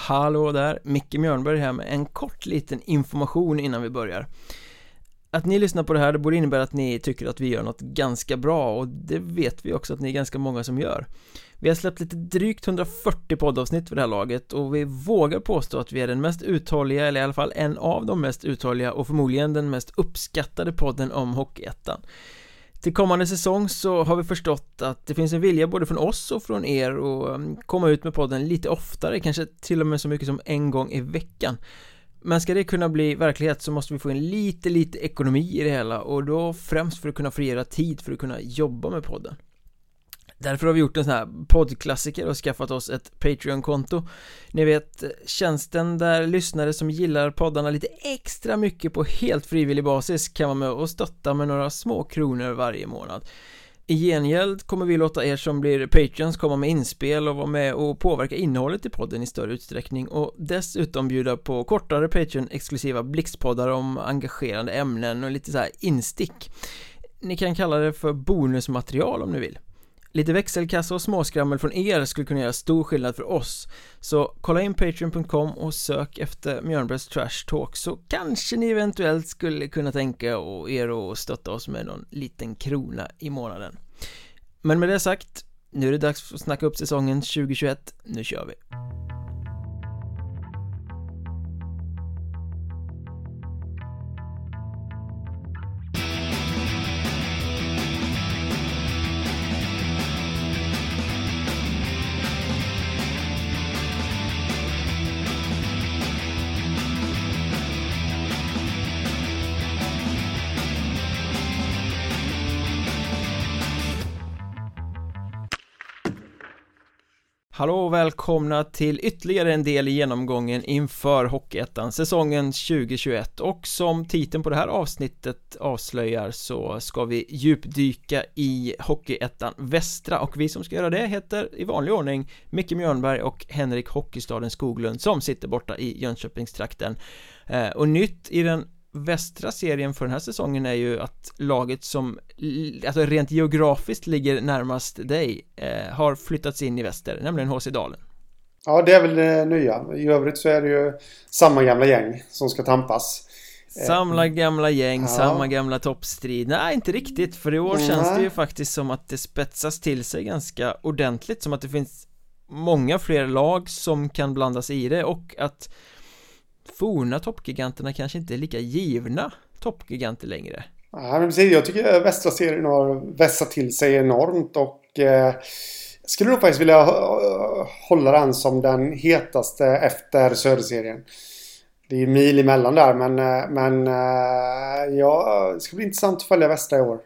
Hallå där, Micke Mjörnberg här med en kort liten information innan vi börjar. Att ni lyssnar på det här, det borde innebära att ni tycker att vi gör något ganska bra och det vet vi också att ni är ganska många som gör. Vi har släppt lite drygt 140 poddavsnitt för det här laget och vi vågar påstå att vi är den mest uthålliga, eller i alla fall en av de mest uthålliga och förmodligen den mest uppskattade podden om Hockeyettan till kommande säsong så har vi förstått att det finns en vilja både från oss och från er att um, komma ut med podden lite oftare, kanske till och med så mycket som en gång i veckan. Men ska det kunna bli verklighet så måste vi få in lite, lite ekonomi i det hela och då främst för att kunna frigöra tid för att kunna jobba med podden. Därför har vi gjort en sån här poddklassiker och skaffat oss ett Patreon-konto. Ni vet, tjänsten där lyssnare som gillar poddarna lite extra mycket på helt frivillig basis kan vara med och stötta med några små kronor varje månad. I gengäld kommer vi låta er som blir Patreons komma med inspel och vara med och påverka innehållet i podden i större utsträckning och dessutom bjuda på kortare Patreon-exklusiva blixtpoddar om engagerande ämnen och lite så här instick. Ni kan kalla det för bonusmaterial om ni vill. Lite växelkassa och småskrammel från er skulle kunna göra stor skillnad för oss. Så kolla in Patreon.com och sök efter Mjörnbergs Trash Talk så kanske ni eventuellt skulle kunna tänka er att stötta oss med någon liten krona i månaden. Men med det sagt, nu är det dags att snacka upp säsongen 2021, nu kör vi! Hallå och välkomna till ytterligare en del i genomgången inför Hockeyettan säsongen 2021 och som titeln på det här avsnittet avslöjar så ska vi djupdyka i Hockeyettan Västra. Och vi som ska göra det heter i vanlig ordning Micke Mjörnberg och Henrik Hockeystaden Skoglund som sitter borta i Jönköpingstrakten. Eh, och nytt i den västra serien för den här säsongen är ju att laget som alltså rent geografiskt ligger närmast dig eh, har flyttats in i väster, nämligen HC Dalen. Ja, det är väl det nya. I övrigt så är det ju samma gamla gäng som ska tampas. Samma gamla gäng, ja. samma gamla toppstrid Nej, inte riktigt, för i år mm. känns det ju faktiskt som att det spetsas till sig ganska ordentligt Som att det finns många fler lag som kan blandas i det och att forna toppgiganterna kanske inte är lika givna toppgiganter längre. Ja, men precis. Jag tycker västra serien har vässat till sig enormt och eh, jag skulle nog faktiskt vilja hålla den som den hetaste efter söderserien. Det är mil emellan där men, eh, men eh, ja, det ska bli intressant att följa västra i år.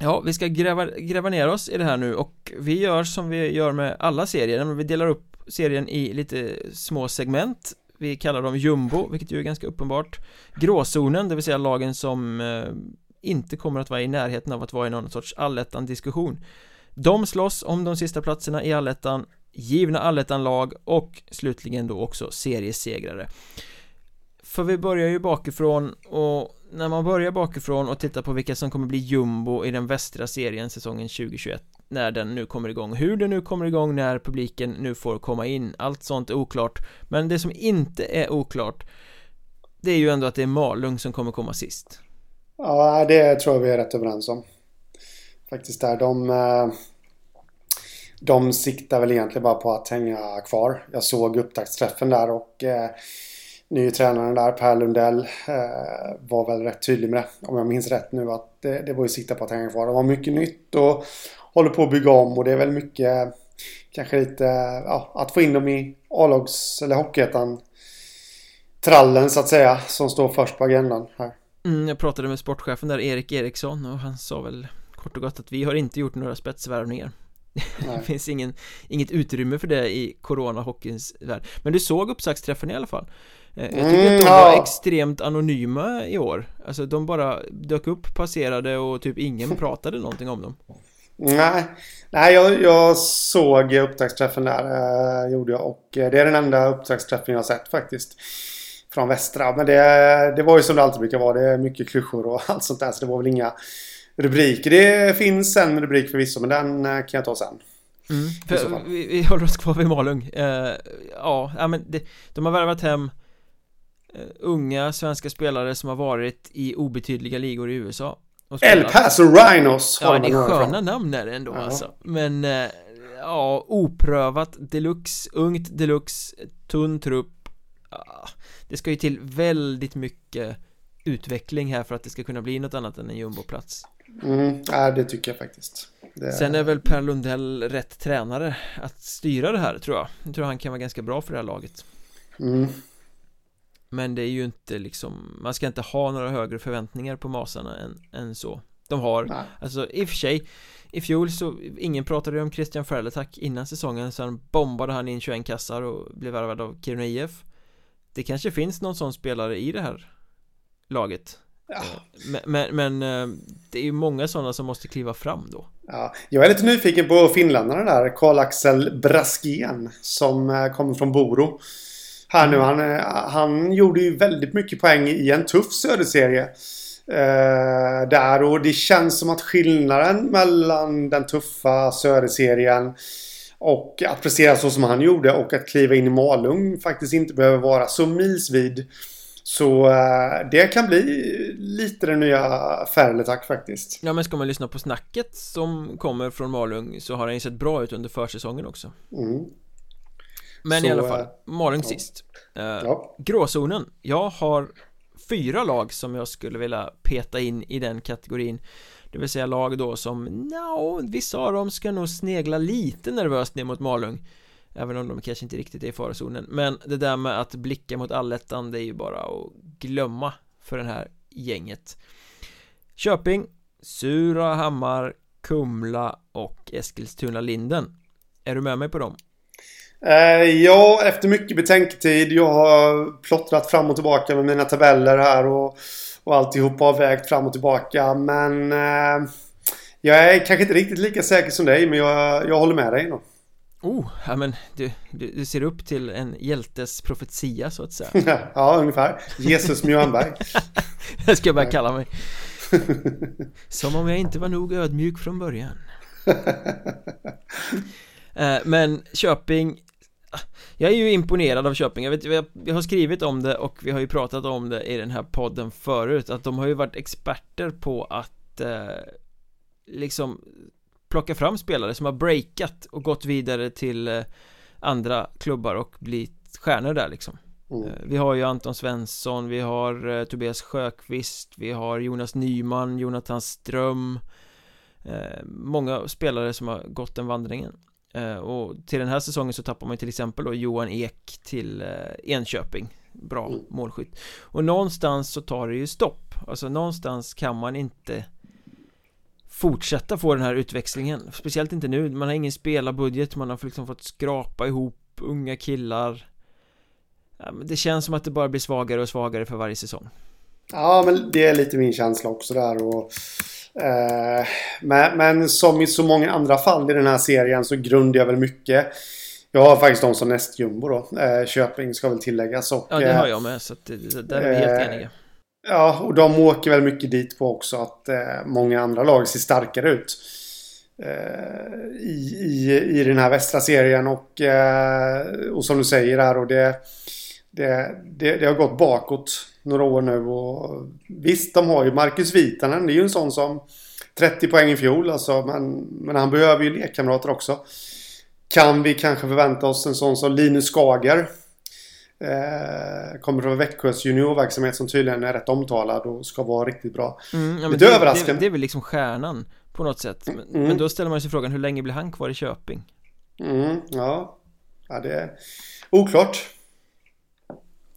Ja, vi ska gräva, gräva ner oss i det här nu och vi gör som vi gör med alla serier, vi delar upp serien i lite små segment vi kallar dem jumbo, vilket ju är ganska uppenbart. Gråzonen, det vill säga lagen som eh, inte kommer att vara i närheten av att vara i någon sorts allettan diskussion De slåss om de sista platserna i allettan Givna allettan-lag och slutligen då också seriesegrare. För vi börjar ju bakifrån och när man börjar bakifrån och tittar på vilka som kommer bli jumbo i den västra serien säsongen 2021 när den nu kommer igång Hur den nu kommer igång när publiken nu får komma in Allt sånt är oklart Men det som inte är oklart Det är ju ändå att det är Malung som kommer komma sist Ja, det tror jag vi är rätt överens om Faktiskt där, de eh, De siktar väl egentligen bara på att hänga kvar Jag såg upptaktsträffen där och eh, Ny tränaren där, Per Lundell, eh, var väl rätt tydlig med det. Om jag minns rätt nu att det, det var ju sikta på att hänga kvar. Det var mycket nytt och håller på att bygga om och det är väl mycket kanske lite ja, att få in dem i A-lags eller Hockeyettan trallen så att säga som står först på agendan här. Mm, jag pratade med sportchefen där Erik Eriksson och han sa väl kort och gott att vi har inte gjort några spetsvärvningar. Det finns ingen, inget utrymme för det i corona-hockeyns värld. Men du såg uppsaktsträffen i alla fall. Eh, Jag tycker mm, att de var ja. extremt anonyma i år. Alltså de bara dök upp, passerade och typ ingen pratade någonting om dem Nej, Nej jag, jag såg upptaktsträffen där, eh, gjorde jag. Och eh, det är den enda upptaktsträffen jag har sett faktiskt. Från västra. Men det, det var ju som det alltid brukar vara. Det är mycket klyschor och allt sånt där. Så det var väl inga rubriker. Det finns en rubrik förvisso, men den eh, kan jag ta sen. Mm, för, vi, vi, håller oss kvar vid Malung uh, Ja, men det, de har värvat hem uh, Unga svenska spelare som har varit i obetydliga ligor i USA El Paso Rhinos. Ja, det är sköna namn är det ändå ja. alltså. Men uh, Ja, oprövat deluxe, ungt deluxe, tunn trupp. Det ska ju till väldigt mycket utveckling här för att det ska kunna bli något annat än en jumboplats. Mm, ja, det tycker jag faktiskt. Det... Sen är väl Per Lundell rätt tränare att styra det här tror jag. Jag tror han kan vara ganska bra för det här laget. Mm. Men det är ju inte liksom Man ska inte ha några högre förväntningar på Masarna än, än så De har, Nej. alltså i och för sig I fjol så, ingen pratade ju om Christian Ferletak innan säsongen Sen bombade han in 21 kassar och blev värvad av Kiruna IF Det kanske finns någon sån spelare i det här laget Ja. Men, men, men, eh, det är ju många sådana som måste kliva fram då. Ja, jag är lite nyfiken på finländarna där. Karl-Axel Braskén som eh, kommer från Boro. Här nu, han, eh, han gjorde ju väldigt mycket poäng i en tuff söderserie. Eh, där och det känns som att skillnaden mellan den tuffa söderserien och att prestera så som han gjorde och att kliva in i Malung faktiskt inte behöver vara så milsvid. Så uh, det kan bli lite den nya Ferletak faktiskt. Ja men ska man lyssna på snacket som kommer från Malung så har han ju sett bra ut under försäsongen också. Mm. Men så, i alla fall, eh, Malung ja. sist. Uh, ja. Gråzonen. Jag har fyra lag som jag skulle vilja peta in i den kategorin. Det vill säga lag då som, no, vissa av dem ska nog snegla lite nervöst ner mot Malung. Även om de kanske inte riktigt är i farozonen Men det där med att blicka mot allettan Det är ju bara att glömma För den här gänget Köping Surahammar Kumla och Eskilstuna-Linden Är du med mig på dem? Eh, ja, efter mycket betänketid. Jag har plottrat fram och tillbaka med mina tabeller här och, och alltihop har vägt fram och tillbaka. Men eh, jag är kanske inte riktigt lika säker som dig, men jag, jag håller med dig. Då. Oh, ja men du, du, du, ser upp till en hjältes profetia så att säga Ja, ungefär Jesus Mjörnberg Det ska jag börja kalla mig Som om jag inte var nog ödmjuk från början eh, Men Köping Jag är ju imponerad av Köping. Jag, vet, jag har skrivit om det och vi har ju pratat om det i den här podden förut Att de har ju varit experter på att eh, Liksom plocka fram spelare som har breakat och gått vidare till eh, andra klubbar och blivit stjärnor där liksom. Mm. Eh, vi har ju Anton Svensson, vi har eh, Tobias Sjöqvist, vi har Jonas Nyman, Jonathan Ström Många spelare som har gått den vandringen Och till den här säsongen så tappar man till exempel då Johan Ek till Enköping. Bra mm. målskytt. Och någonstans så tar det ju stopp. Alltså någonstans kan man inte fortsätta få den här utväxlingen. Speciellt inte nu, man har ingen spelarbudget, man har liksom fått skrapa ihop unga killar. Det känns som att det bara blir svagare och svagare för varje säsong. Ja, men det är lite min känsla också där och eh, men, men, som i så många andra fall i den här serien så grundar jag väl mycket jag har faktiskt dem som nästjumbo då. Eh, Köping ska väl tilläggas och... Ja, det har jag med. Så att där är vi helt eh, eniga. Ja, och de åker väl mycket dit på också att eh, många andra lag ser starkare ut. Eh, i, i, I den här västra serien och, eh, och som du säger här och det, det, det, det, har gått bakåt några år nu och visst de har ju Marcus Vitanen, det är ju en sån som 30 poäng i fjol alltså men, men han behöver ju lekkamrater också. Kan vi kanske förvänta oss en sån som Linus Skager Eh, kommer från Växjös juniorverksamhet som tydligen är rätt omtalad och ska vara riktigt bra. Mm, ja, Lite det, överraskande. Det, det, är väl liksom stjärnan på något sätt. Men, mm. men då ställer man sig frågan hur länge blir han kvar i Köping? Mm, ja. ja, det är oklart.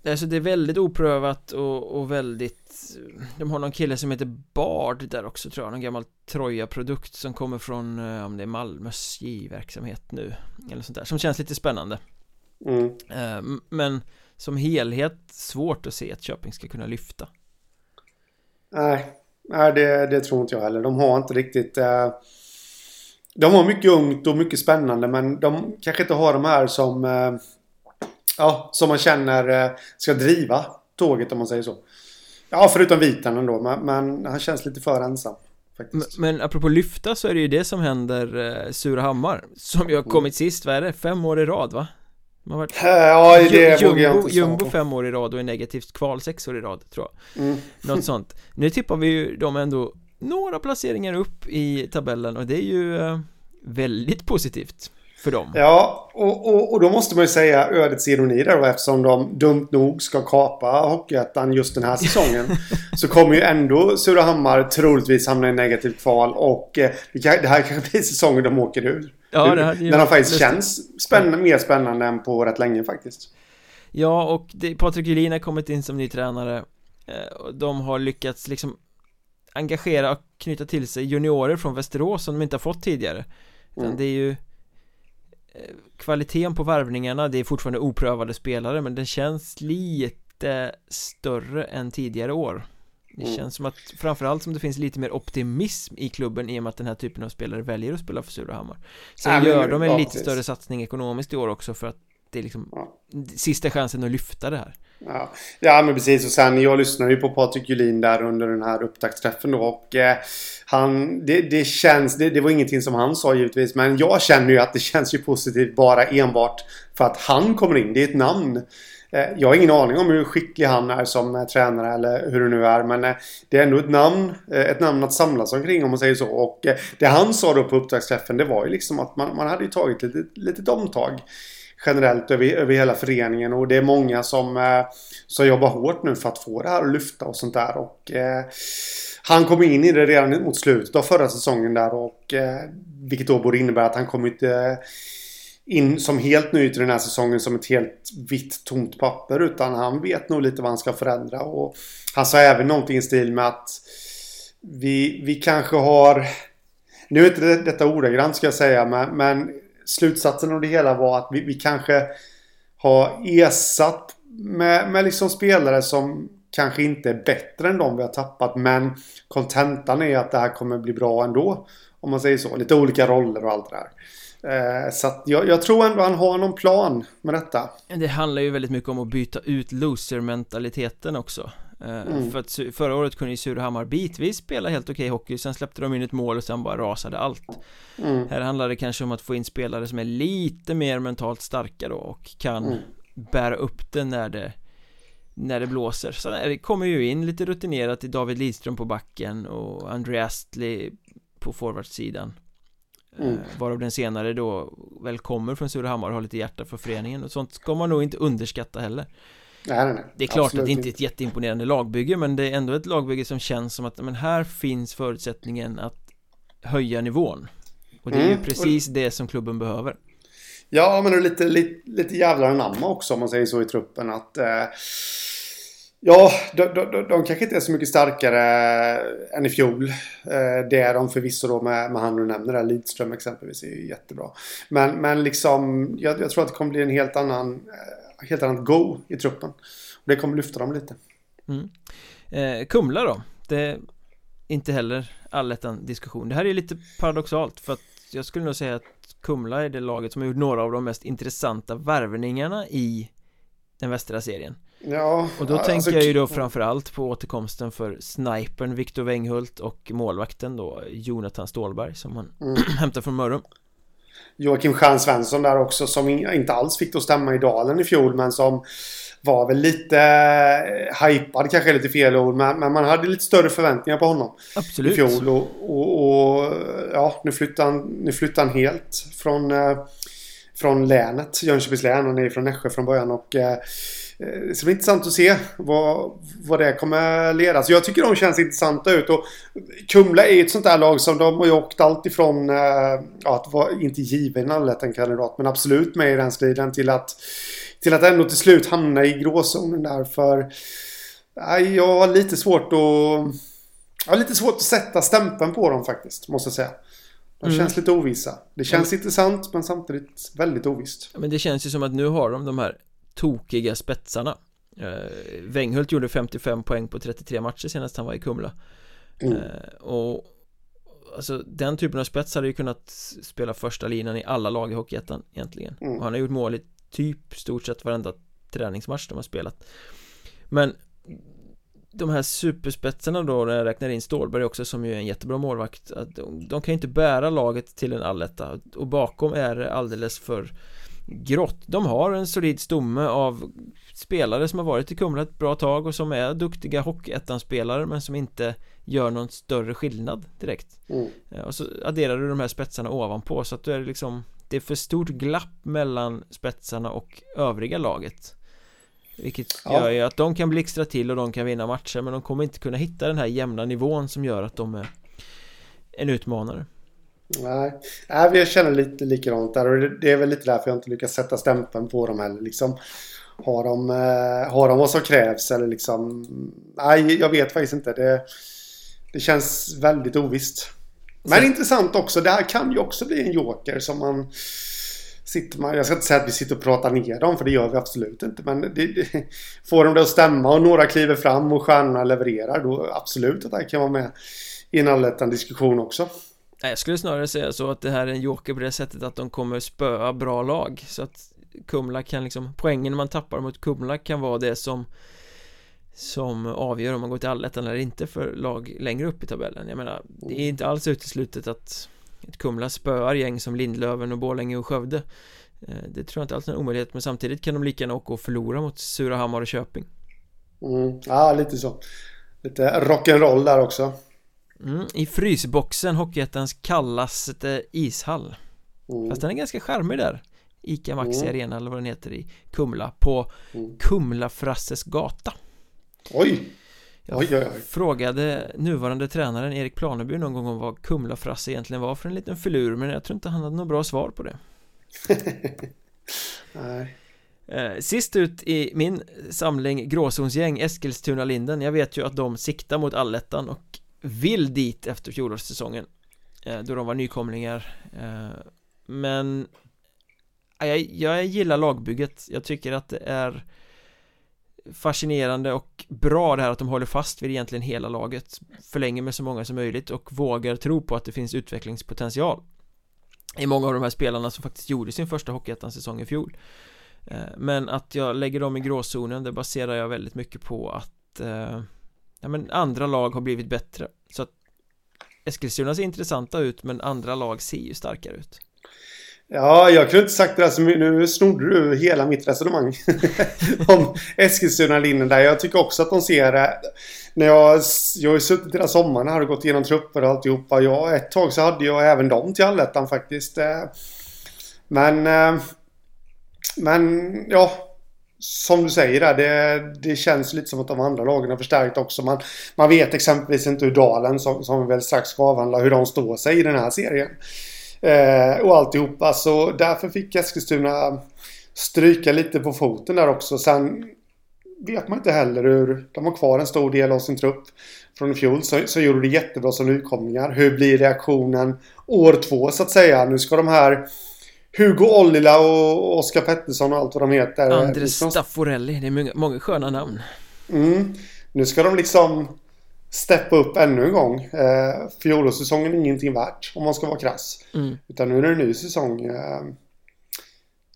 Alltså det är väldigt oprövat och, och, väldigt De har någon kille som heter Bard där också tror jag Någon gammal Troja-produkt som kommer från eh, Om det är Malmös J-verksamhet nu Eller sånt där Som känns lite spännande Mm. Eh, men som helhet svårt att se att Köping ska kunna lyfta. Nej, nej det, det tror inte jag heller. De har inte riktigt... Eh, de har mycket ungt och mycket spännande men de kanske inte har de här som... Ja, som man känner eh, ska driva tåget om man säger så. Ja, förutom Vitanen då, men, men han känns lite för ensam. faktiskt. Men, men apropå lyfta så är det ju det som händer eh, Surahammar Som ju har kommit sist, vad är det? Fem år i rad va? Har varit Eh, Ja, det Ju- vågar jag Jumbo, inte Jumbo fem år i rad och är negativt kval sex år i rad tror jag Mm. Något sånt Nu tippar vi ju dem ändå några placeringar upp i tabellen och det är ju eh, väldigt positivt för dem Ja, och, och, och då måste man ju säga ödets ironi där eftersom de dumt nog ska kapa Hockeyettan just den här säsongen. så kommer ju ändå Surahammar troligtvis hamna i negativt kval och eh, det, här kanske blir säsongen de åker ur. Ja, det hade ju När de faktiskt känns spännande, mer spännande än på rätt länge faktiskt. Ja, och det, Patrik Julin har kommit in som ny tränare eh, och De har lyckats liksom engagera och knyta till sig juniorer från Västerås som de inte har fått tidigare Mm. det är ju Kvaliteten på värvningarna, det är fortfarande oprövade spelare men den känns lite större än tidigare år. Det Mm. känns som att framförallt som det finns lite mer optimism i klubben i och med att den här typen av spelare väljer att spela för Surahammar. Sen men- gör de en lite större satsning ekonomiskt i år också för att det är liksom Ja. sista chansen att lyfta det här Ja, ja men precis. Och sen jag lyssnade ju på Patrik Julin där under den här upptaktsträffen då. Och eh, han, det, det känns, det, det var ingenting som han sa givetvis. Men jag känner ju att det känns ju positivt bara enbart för att han kommer in. Det är ett namn. Eh, jag har ingen aning om hur skicklig han är som eh, tränare eller hur det nu är. Men eh, det är ändå ett namn. Eh, ett namn att samlas omkring om man säger så. Och eh, det han sa då på upptaktsträffen det var ju liksom att man, man hade ju tagit ett litet, omtag generellt över, över hela föreningen. Och det är många som, eh, som jobbar hårt nu för att få det här att lyfta och sånt där. Och, eh, han kom in i det redan mot slutet av förra säsongen där och eh, vilket då borde innebära att han kommer eh, inte in som helt ny till den här säsongen som ett helt vitt tomt papper. Utan han vet nog lite vad han ska förändra. Och han sa även någonting i stil med att vi, vi kanske har nu är inte detta ordagrant ska jag säga men, men slutsatsen av det hela var att vi, vi kanske har ersatt med, med liksom spelare som kanske inte är bättre än de vi har tappat. Men kontentan är att det här kommer bli bra ändå. Om man säger så. Lite olika roller och allt det där. Eh, så att jag, jag tror ändå han har någon plan med detta. Det handlar ju väldigt mycket om att byta ut loser-mentaliteten också Mm. För att förra året kunde ju Surahammar bitvis spela helt okej hockey Sen släppte de in ett mål och sen bara rasade allt Mm. Här handlar det kanske om att få in spelare som är lite mer mentalt starka då och kan Mm. bära upp det när det när det blåser så det kommer ju in lite rutinerat i David Lidström på backen och André Astley på forwardsidan Mm. Eh, Varav den senare då väl kommer från Surahammar och har lite hjärta för föreningen och sånt ska man nog inte underskatta heller Nej, nej, nej. Det är klart Absolut att det inte är ett jätteimponerande lagbygge men det är ändå ett lagbygge som känns som att men här finns förutsättningen att höja nivån Och det är ju Mm. precis det som klubben behöver Ja, men det är lite, lite, lite jävlar anamma också om man säger så i truppen. Att, eh, ja, de, de, de, de kanske inte är så mycket starkare än i fjol. Eh, det är de förvisso då med, med han du nämner där, Lidström exempelvis, är ju jättebra. Men, men liksom, jag, jag tror att det kommer bli en helt annan, eh, helt annat go i truppen. Och det kommer lyfta dem lite. eh, Kumla då? Det är inte heller allettan diskussion Det här är lite paradoxalt för att jag skulle nog säga att Kumla är det laget som har gjort några av de mest intressanta värvningarna i den västra serien Ja, Och då alltså, tänker jag ju då framförallt på återkomsten för snipern Viktor Wenghult och målvakten då Jonathan Stålberg som han Mm. hämtar från Mörrum Joakim Stjärn Svensson där också som in- inte alls fick det att stämma i dalen i fjol men som var väl lite eh, hypad kanske är lite fel ord men, men man hade lite större förväntningar på honom i Absolut fjol och, och, och ja nu flyttar han, nu flyttar han helt från eh, från länet, Jönköpings län. Han är från Nässjö från början och eh, det ska bli intressant att se vad, vad det kommer leda. Så jag tycker de känns intressanta ut. Och Kumla är ett sånt där lag som de har ju åkt allt ifrån eh, ja, att vara inte given en kandidat men absolut med i den striden till att till att ändå till slut hamna i gråzonen där för nej, jag har lite svårt att jag har lite svårt att sätta stämpeln på dem faktiskt måste jag säga. De Mm. känns lite ovissa. Det känns intressant men samtidigt väldigt ovisst. Men det känns ju som att nu har de de här tokiga spetsarna. Eh, Wenghult gjorde 55 poäng på 33 matcher senast han var i Kumla. Mm. eh, Och Alltså den typen av spets hade ju kunnat spela första linan i alla lag i Hockeyettan egentligen. Mm. Och han har gjort mål i typ stort sett varenda träningsmatch de har spelat. Men de här superspetsarna då när jag räknar in Stålberg också som ju är en jättebra målvakt att de, de kan ju inte bära laget till en alletta. Och bakom är det alldeles för grått De har en solid stomme av spelare som har varit i Kumla ett bra tag och som är duktiga Hockeyettan-spelare men som inte gör någon större skillnad direkt mm. Eh, och så adderar du de här spetsarna ovanpå så att du är liksom Det är för stort glapp mellan spetsarna och övriga laget Vilket ja. gör ju att de kan blixtra till och de kan vinna matcher men de kommer inte kunna hitta den här jämna nivån som gör att de är en utmanare Nej, Nej vi känner lite likadant där och det är väl lite därför jag inte lyckas sätta stämpeln på dem heller liksom. Har de, eh, har de vad som krävs eller liksom? Nej, jag vet faktiskt inte. Det, det känns väldigt ovisst. Men Så. intressant också. Det här kan ju också bli en joker som man sitter man, jag ska inte säga att vi sitter och pratar ner dem för det gör vi absolut inte. Men det, det, får de det att stämma och några kliver fram och stjärnorna levererar då absolut att det här kan vara med i en allettan diskussion också. Jag skulle snarare säga så att det här är en joker på det sättet att de kommer spöa bra lag. Så att Kumla kan liksom poängen man tappar mot Kumla kan vara det som som avgör om man går till allettan eller inte för lag längre upp i tabellen. Jag menar, det är inte alls uteslutet att ett Kumla spöar gäng som Lindlöven och Borlänge och Skövde. Eh, det tror jag inte alls är en omöjlighet men samtidigt kan de lika gärna åka och förlora mot Surahammar och Köping. Mm, Ja, lite så. Lite rock'n'roll där också mm, I frysboxen, Hockeyettans kallaste ishall mm. Fast den är ganska charmig där Ica Maxi mm. Arena eller vad den heter i Kumla på mm. Kumla-Frasses gata Oj! Jag oj, oj, oj. frågade nuvarande tränaren Erik Planeby någon gång om vad Kumla-Frasse egentligen var för en liten filur men jag tror inte han hade något bra svar på det Nej eh, Sist ut i min samling gråzonsgäng Eskilstuna-Linden Jag vet ju att de siktar mot allettan och vill dit efter fjolårssäsongen eh, Då de var nykomlingar eh, Men eh, jag, jag gillar lagbygget. Jag tycker att det är fascinerande och bra det här att de håller fast vid egentligen hela laget förlänger med så många som möjligt och vågar tro på att det finns utvecklingspotential. I många av de här spelarna som faktiskt gjorde sin första Hockeyettan-säsong i fjol. Men att jag lägger dem i gråzonen det baserar jag väldigt mycket på att eh, ja, men andra lag har blivit bättre så att Eskilstuna ser intressanta ut men andra lag ser ju starkare ut Ja, jag kunde inte sagt det där så mycket. Nu snodde du hela mitt resonemang. om Eskilstuna-linjen där. Jag tycker också att de ser... det. när jag, jag har ju suttit hela sommaren här och gått igenom trupper och alltihopa. Ja, ett tag så hade jag även dem till allettan faktiskt. Eh. Men... Eh, men, ja. Som du säger där, det, det känns lite som att de andra lagen har förstärkt också. Man, man vet exempelvis inte hur Dalen, som, som vi väl strax ska avhandla, hur de står sig i den här serien. Eh, och alltihopa. Så därför fick Eskilstuna stryka lite på foten där också. Sen vet man inte heller hur... De har kvar en stor del av sin trupp från i fjol. Så, så gjorde det jättebra som nykomlingar. Hur blir reaktionen år två så att säga? Nu ska de här... Hugo Ollila och Oskar Pettersson och allt vad de heter. Andres Stafforelli. Det är många, många sköna namn. Mm. Nu ska de liksom steppa upp ännu en gång. Eh, Fjolårssäsongen är ingenting värt om man ska vara krass. Mm. Utan nu är det en ny säsong. Eh,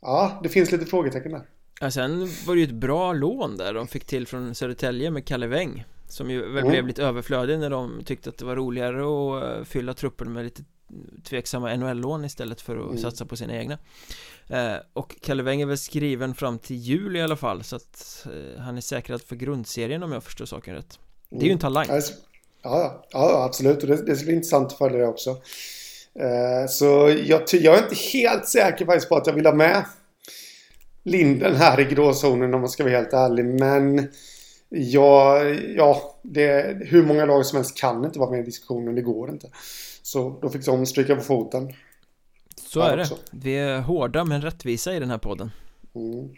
ja, det finns lite frågetecken där. Ja, sen var det ju ett bra lån där de fick till från Södertälje med Kalle Weng Som ju väl mm. blev lite överflödig när de tyckte att det var roligare att eh, fylla truppen med lite tveksamma NHL-lån istället för att mm. satsa på sina egna eh, Och Kalle Weng är väl skriven fram till jul i alla fall så att eh, han är säkrad för grundserien om jag förstår saken rätt det är ju en talang. Ja, ja, ja absolut. Och det, det ska bli intressant att följa det också. Eh, så jag, jag är inte helt säker faktiskt på att jag vill ha med Linden här i gråzonen om man ska vara helt ärlig. Men ja, ja det, hur många lag som helst kan inte vara med i diskussionen. Det går inte. Så då fick de stryka på foten. Så är det. Vi är hårda men rättvisa i den här podden. Mm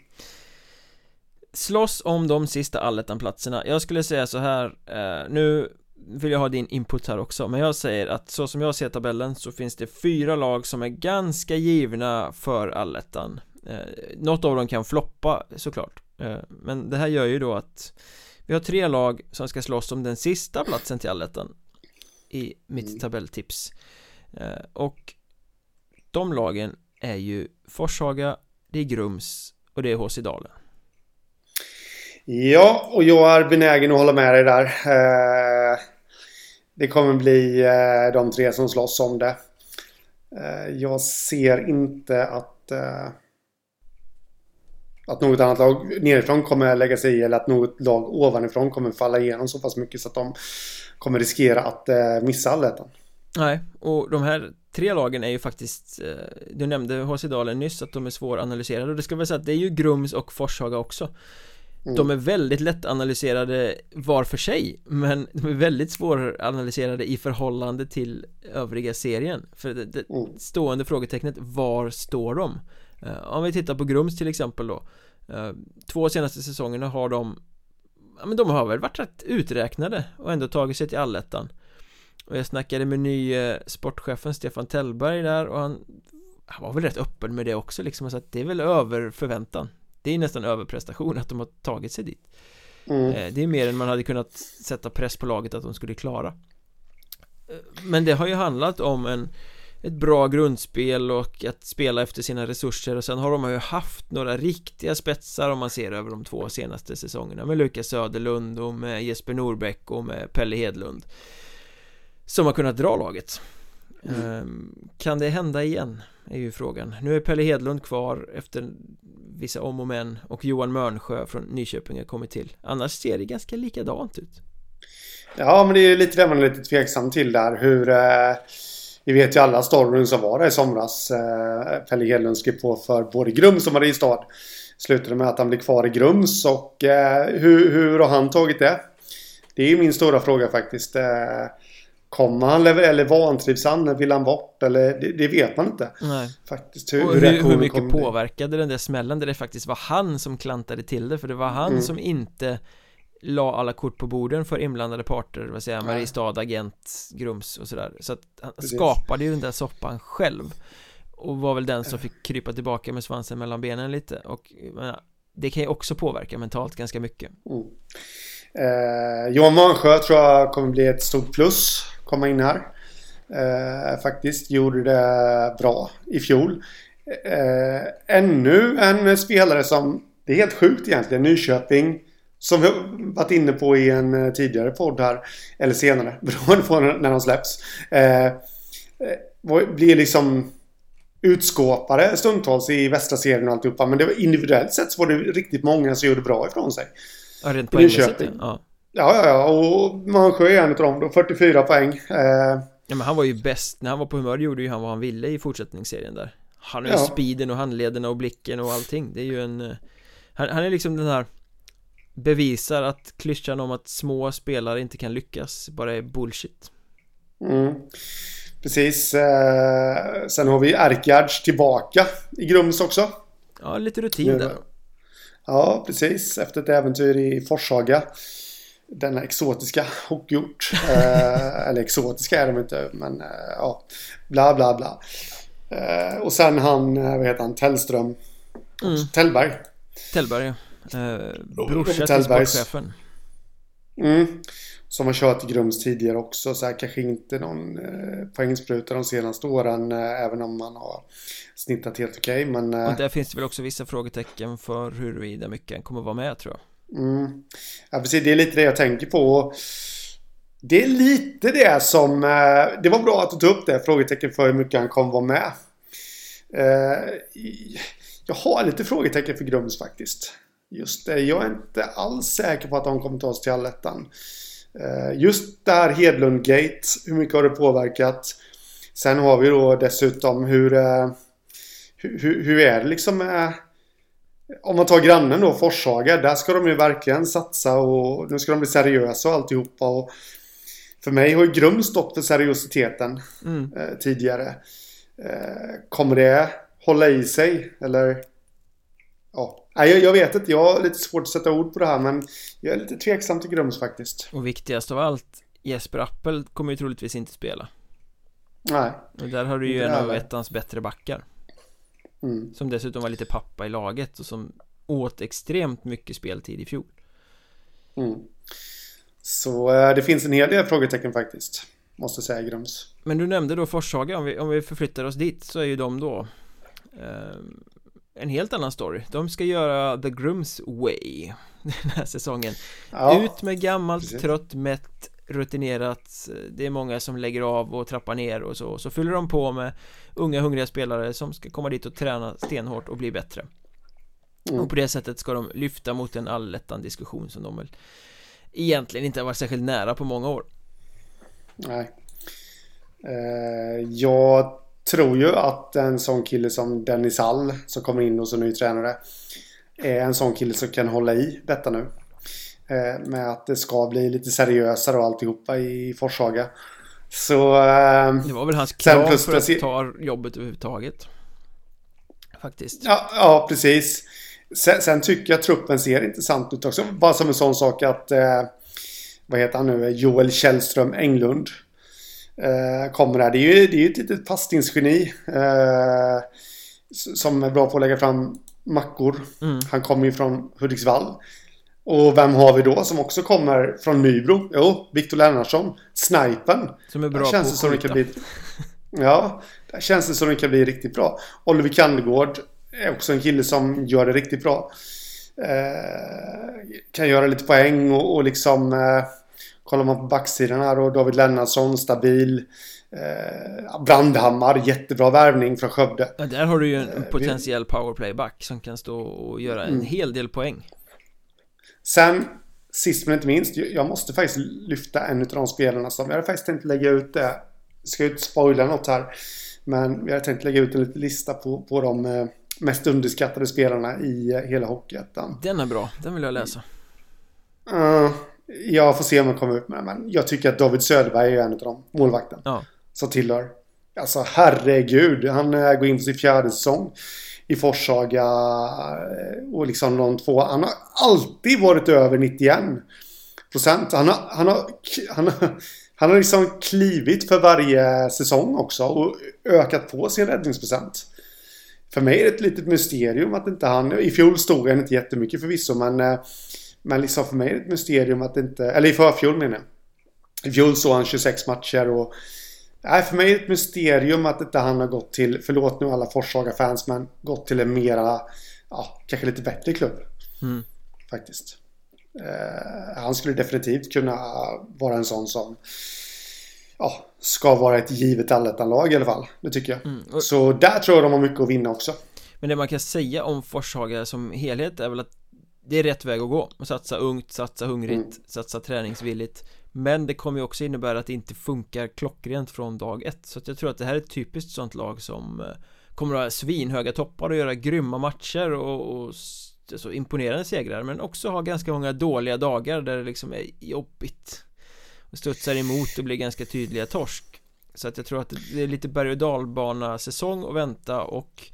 slåss om de sista allettan-platserna Jag skulle säga så här eh, Nu vill jag ha din input här också Men jag säger att så som jag ser tabellen så finns det fyra lag som är ganska givna för allettan eh, Något av dem kan floppa såklart eh, Men det här gör ju då att Vi har tre lag som ska slåss om den sista platsen till allettan I mitt mm. tabelltips eh, Och De lagen är ju Forshaga Det är Grums och det är HC Dalen Ja, och jag är benägen att hålla med dig där. Eh, det kommer bli eh, de tre som slåss om det. Jag ser inte att att något annat lag nerifrån kommer lägga sig i eller att något lag ovanifrån kommer falla igenom så pass mycket så att de kommer riskera att eh, missa allettan. Nej, och de här tre lagen är ju faktiskt eh, Du nämnde HC Dalen nyss att de är svåranalyserade och det ska väl säga att det är ju Grums och Forshaga också Mm. De är väldigt lättanalyserade var för sig Men de är väldigt svåranalyserade i förhållande till övriga serien För det, det mm. stående frågetecknet, var står de? Uh, om vi tittar på Grums till exempel då uh, Två senaste säsongerna har de Ja men de har väl varit rätt uträknade och ändå tagit sig till allettan Och jag snackade med nye sportchefen Stefan Tellberg där och han Han var väl rätt öppen med det också liksom sa att det är väl över förväntan det är nästan överprestation att de har tagit sig dit mm. Eh, det är mer än man hade kunnat sätta press på laget att de skulle klara eh, Men det har ju handlat om en ett bra grundspel och att spela efter sina resurser och sen har de ju haft några riktiga spetsar om man ser över de två senaste säsongerna med Lukas Söderlund och med Jesper Norbäck och med Pelle Hedlund som har kunnat dra laget mm. Ehm, kan det hända igen? Är ju frågan. Nu är Pelle Hedlund kvar efter vissa om och men och Johan Mörnsjö från Nyköping har kommit till. Annars ser det ganska likadant ut. Ja men det är ju lite det man är lite tveksam till där. Hur eh, Vi vet ju alla storyn som var där i somras. Eh, Pelle Hedlund skrev på för både Grums och Mariestad Slutade med att han blev kvar i Grums och eh, hur, hur har han tagit det? Det är min stora fråga faktiskt. Eh, Kommer han eller vantrivs han? Vill han bort? Eller det, det vet man inte Nej. Faktiskt hur, hur, hur, hur mycket påverkade den där smällen där det faktiskt var han som klantade till det För det var han mm. som inte la alla kort på borden för inblandade parter Vad säger Mariestad, agent, Grums och sådär Så att han Precis. skapade ju den där soppan själv Och var väl den som fick krypa tillbaka med svansen mellan benen lite Och men, det kan ju också påverka mentalt ganska mycket mm. eh, Johan Mansjö tror jag kommer bli ett stort plus komma in här. Eh, faktiskt gjorde det bra i fjol. Eh, ännu en spelare som, det är helt sjukt egentligen, Nyköping. Som vi varit inne på i en eh, tidigare podd här. Eller senare, beroende på när de släpps. Eh, eh blir liksom utskåpare stundtals i västra serien och alltihopa. Men det var individuellt sett så var det riktigt många som gjorde bra ifrån sig. Ja, rent poängmässigt ja. Ja, ja, ja. Och Mansjö är en av dem då. 44 poäng. Eh... Ja, men han var ju bäst. När han var på humör gjorde ju han vad han ville i fortsättningsserien där. Han har ju ja. speeden och handlederna och blicken och allting. Det är ju en... Eh, han, han är liksom den här... Bevisar att klyschan om att små spelare inte kan lyckas bara är bullshit. Mm. Precis. Eh, sen har vi Erkgärds tillbaka i Grums också. Ja, lite rutin där. Ja, precis. Efter ett äventyr i Forshaga denna exotiska hockeyort. eh, eller exotiska är de inte, men eh, ja. Bla bla bla. Eh, och sen han, eh, vad heter han, Tellström. Mm. Tellberg. Tellberg, ja. Eh, brorsa till sportchefen. Mm. Som har kört i Grums tidigare också. Så här, kanske inte någon eh, poängspruta de senaste åren. Eh, även om man har snittat helt okej. Men... Eh, och där finns det väl också vissa frågetecken för huruvida mycket han kommer vara med tror jag. Mm. Ja, precis. Det är lite det jag tänker på. Det är lite det som... Eh, det var bra att du tog upp det. Frågetecken för hur mycket han kommer vara med. Eh, jag har lite frågetecken för Grums faktiskt. Just det. Jag är inte alls säker på att de kommer ta oss till allettan. Eh, just det här Hedlund-gate. Hur mycket har det påverkat? Sen har vi då dessutom hur... Eh, hur, hur är det liksom med om man tar grannen då, Forshaga, där ska de ju verkligen satsa och nu ska de bli seriösa och alltihopa. Och för mig har ju Grum stått för seriositeten mm. eh, tidigare. Eh, kommer det hålla i sig? Eller? Ja, Nej, jag, jag vet inte. Jag har lite svårt att sätta ord på det här men jag är lite tveksam till Grums faktiskt. Och viktigast av allt, Jesper Appel kommer ju troligtvis inte spela. Nej. Och där har du ju en av ettans bättre backar. Mm. Som dessutom var lite pappa i laget och som åt extremt mycket speltid i fjol. Mm. Så äh, det finns en hel del frågetecken faktiskt. Måste säga Grums. Men du nämnde då Forshaga, om vi, om vi förflyttar oss dit så är ju de då eh, en helt annan story. De ska göra The Grums Way. den här säsongen ja, Ut med gammalt, precis. trött, mätt, rutinerat Det är många som lägger av och trappar ner och så Så fyller de på med unga hungriga spelare som ska komma dit och träna stenhårt och bli bättre mm. Och på det sättet ska de lyfta mot en allettan diskussion som de väl Egentligen inte har varit särskilt nära på många år Nej eh, Jag tror ju att en sån kille som Dennis Hall som kommer in och som ny tränare är en sån kille som kan hålla i detta nu. Eh, med att det ska bli lite seriösare och alltihopa i Forshaga. Så... Eh, det var väl hans krav plus, för att ta jobbet överhuvudtaget. Faktiskt. Ja, ja precis. Sen, sen, tycker jag truppen ser intressant ut också. Bara som en sån sak att... Eh, vad heter han nu? Joel Källström Englund. Eh, kommer där. Det är ju, det är ju ett litet passningsgeni. Eh, som är bra på att lägga fram mackor. Mm. Han kommer ju från Hudiksvall. Och vem har vi då som också kommer från Nybro? Jo, Viktor Lennartsson. Snipen. Som är bra där känns på att skjuta. Bli... Ja, där känns det som det kan bli riktigt bra. Oliver Kandegård är också en kille som gör det riktigt bra. Eh, kan göra lite poäng och, och liksom... Eh, kollar man på backsidan här och David Lennartsson, stabil. Eh, Brandhammar, jättebra värvning från Skövde. Ja, där har du ju en eh, potentiell powerplayback som kan stå och göra en mm. hel del poäng. Sen, sist men inte minst, jag måste faktiskt lyfta en av de spelarna som, jag hade faktiskt tänkt lägga ut det. Jag ska ju inte spoila något här. Men vi hade tänkt lägga ut en liten lista på, på de eh, mest underskattade spelarna i eh, hela Hockeyettan. Den är bra, den vill jag läsa. Uh, jag får se om jag kommer ut med men jag tycker att David Söderberg är en av dem, målvakten. Ja. Som tillhör. Alltså herregud, han går in på sin fjärde säsong i Forshaga eh, och liksom de två. Han har alltid varit över 91 procent. Han har, han har, han har, han har liksom klivit för varje säsong också och ökat på sin räddningsprocent. För mig är det ett litet mysterium att inte han... I fjol stod han inte jättemycket förvisso men... Eh, men liksom för mig är det ett mysterium att inte... Eller i förfjol menar jag. I fjol såg han 26 matcher och Nej, för mig är det ett mysterium att inte han har gått till, förlåt nu alla Forshaga-fans, men gått till en mera, ja, kanske lite bättre klubb. Mm. Faktiskt. Eh, han skulle definitivt kunna vara en sån som ja, ska vara ett givet allettanlag i alla fall. Det tycker jag. Mm. Och... Så där tror jag de har mycket att vinna också. Men det man kan säga om Forshaga som helhet är väl att det är rätt väg att gå. Satsa ungt, satsa hungrigt, mm. satsa träningsvilligt men det kommer ju också innebära att det inte funkar klockrent från dag ett. Så att jag tror att det här är ett typiskt sånt lag som eh, Kommer att ha svinhöga toppar och göra grymma matcher och, och alltså, imponerande segrar men också ha ganska många dåliga dagar där det liksom är jobbigt och studsar emot och blir ganska tydliga torsk. Så att jag tror att det är lite berg och dalbana säsong att vänta och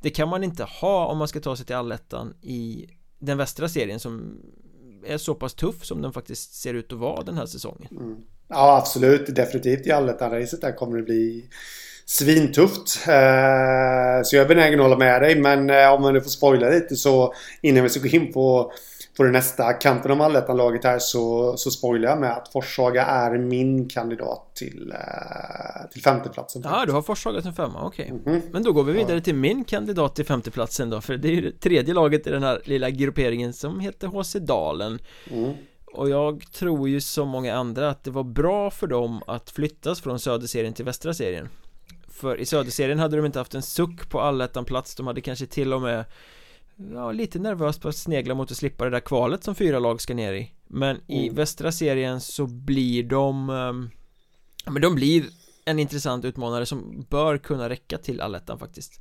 Det kan man inte ha om man ska ta sig till allettan i den västra serien som är så pass tuff som den faktiskt ser ut att vara den här säsongen. Mm. Ja, absolut. Definitivt i allettan-racet där kommer det bli svintufft. Eh, så jag är benägen att hålla med dig. Men eh, om man nu får spoila lite så innan vi ska gå in på på det nästa kampen om allettan-laget här så, så spoilar jag med att Forshaga är min kandidat till, eh, till femteplatsen. Ja, du har Forshaga som femma, okej. Okay. Mm -hmm. Men då går vi vidare till min kandidat till femteplatsen då, för det är ju det tredje laget i den här lilla grupperingen som heter HC Dalen. Mm. Och jag tror ju som många andra att det var bra för dem att flyttas från söderserien till västra serien. För i söderserien hade de inte haft en suck på allettan-plats, de hade kanske till och med ja, lite nervös på att snegla mot att slippa det där kvalet som fyra lag ska ner i Men i mm. västra serien så blir de um, Men de blir en intressant utmanare som bör kunna räcka till allettan faktiskt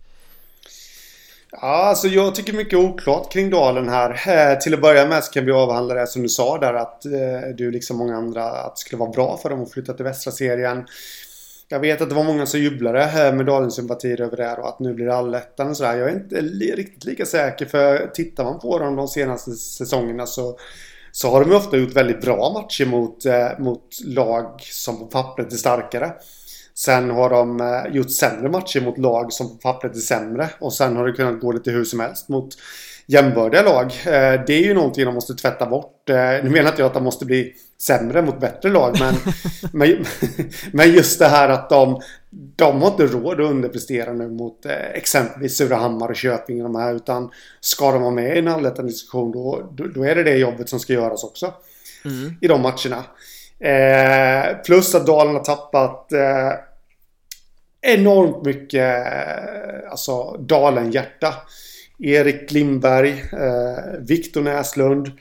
Ja, alltså jag tycker mycket oklart kring Dalen här. Eh, till att börja med så kan vi avhandla det som du sa där att eh, du liksom många andra att det skulle vara bra för dem att flytta till västra serien. Jag vet att det var många som jublade här med Dalensympatier över det här och att nu blir det allettan och sådär. Jag är inte riktigt lika säker för tittar man på dem de senaste säsongerna så så har de ofta gjort väldigt bra matcher mot, eh, mot lag som på pappret är starkare. Sen har de eh, gjort sämre matcher mot lag som på pappret är sämre. Och sen har det kunnat gå lite hur som helst mot jämbördiga lag. Eh, det är ju någonting de måste tvätta bort. Eh, nu menar inte jag att de måste bli sämre mot bättre lag. Men, men, men just det här att de, de har inte råd att underprestera nu mot eh, exempelvis Surahammar och Köping och de här. Utan ska de vara med i en allettan diskussion då, då, då, är det det jobbet som ska göras också. Mm. I de matcherna. Eh, plus att Dalen har tappat eh, enormt mycket eh, alltså Dalen-hjärta. Erik Lindberg, eh, Viktor Näslund,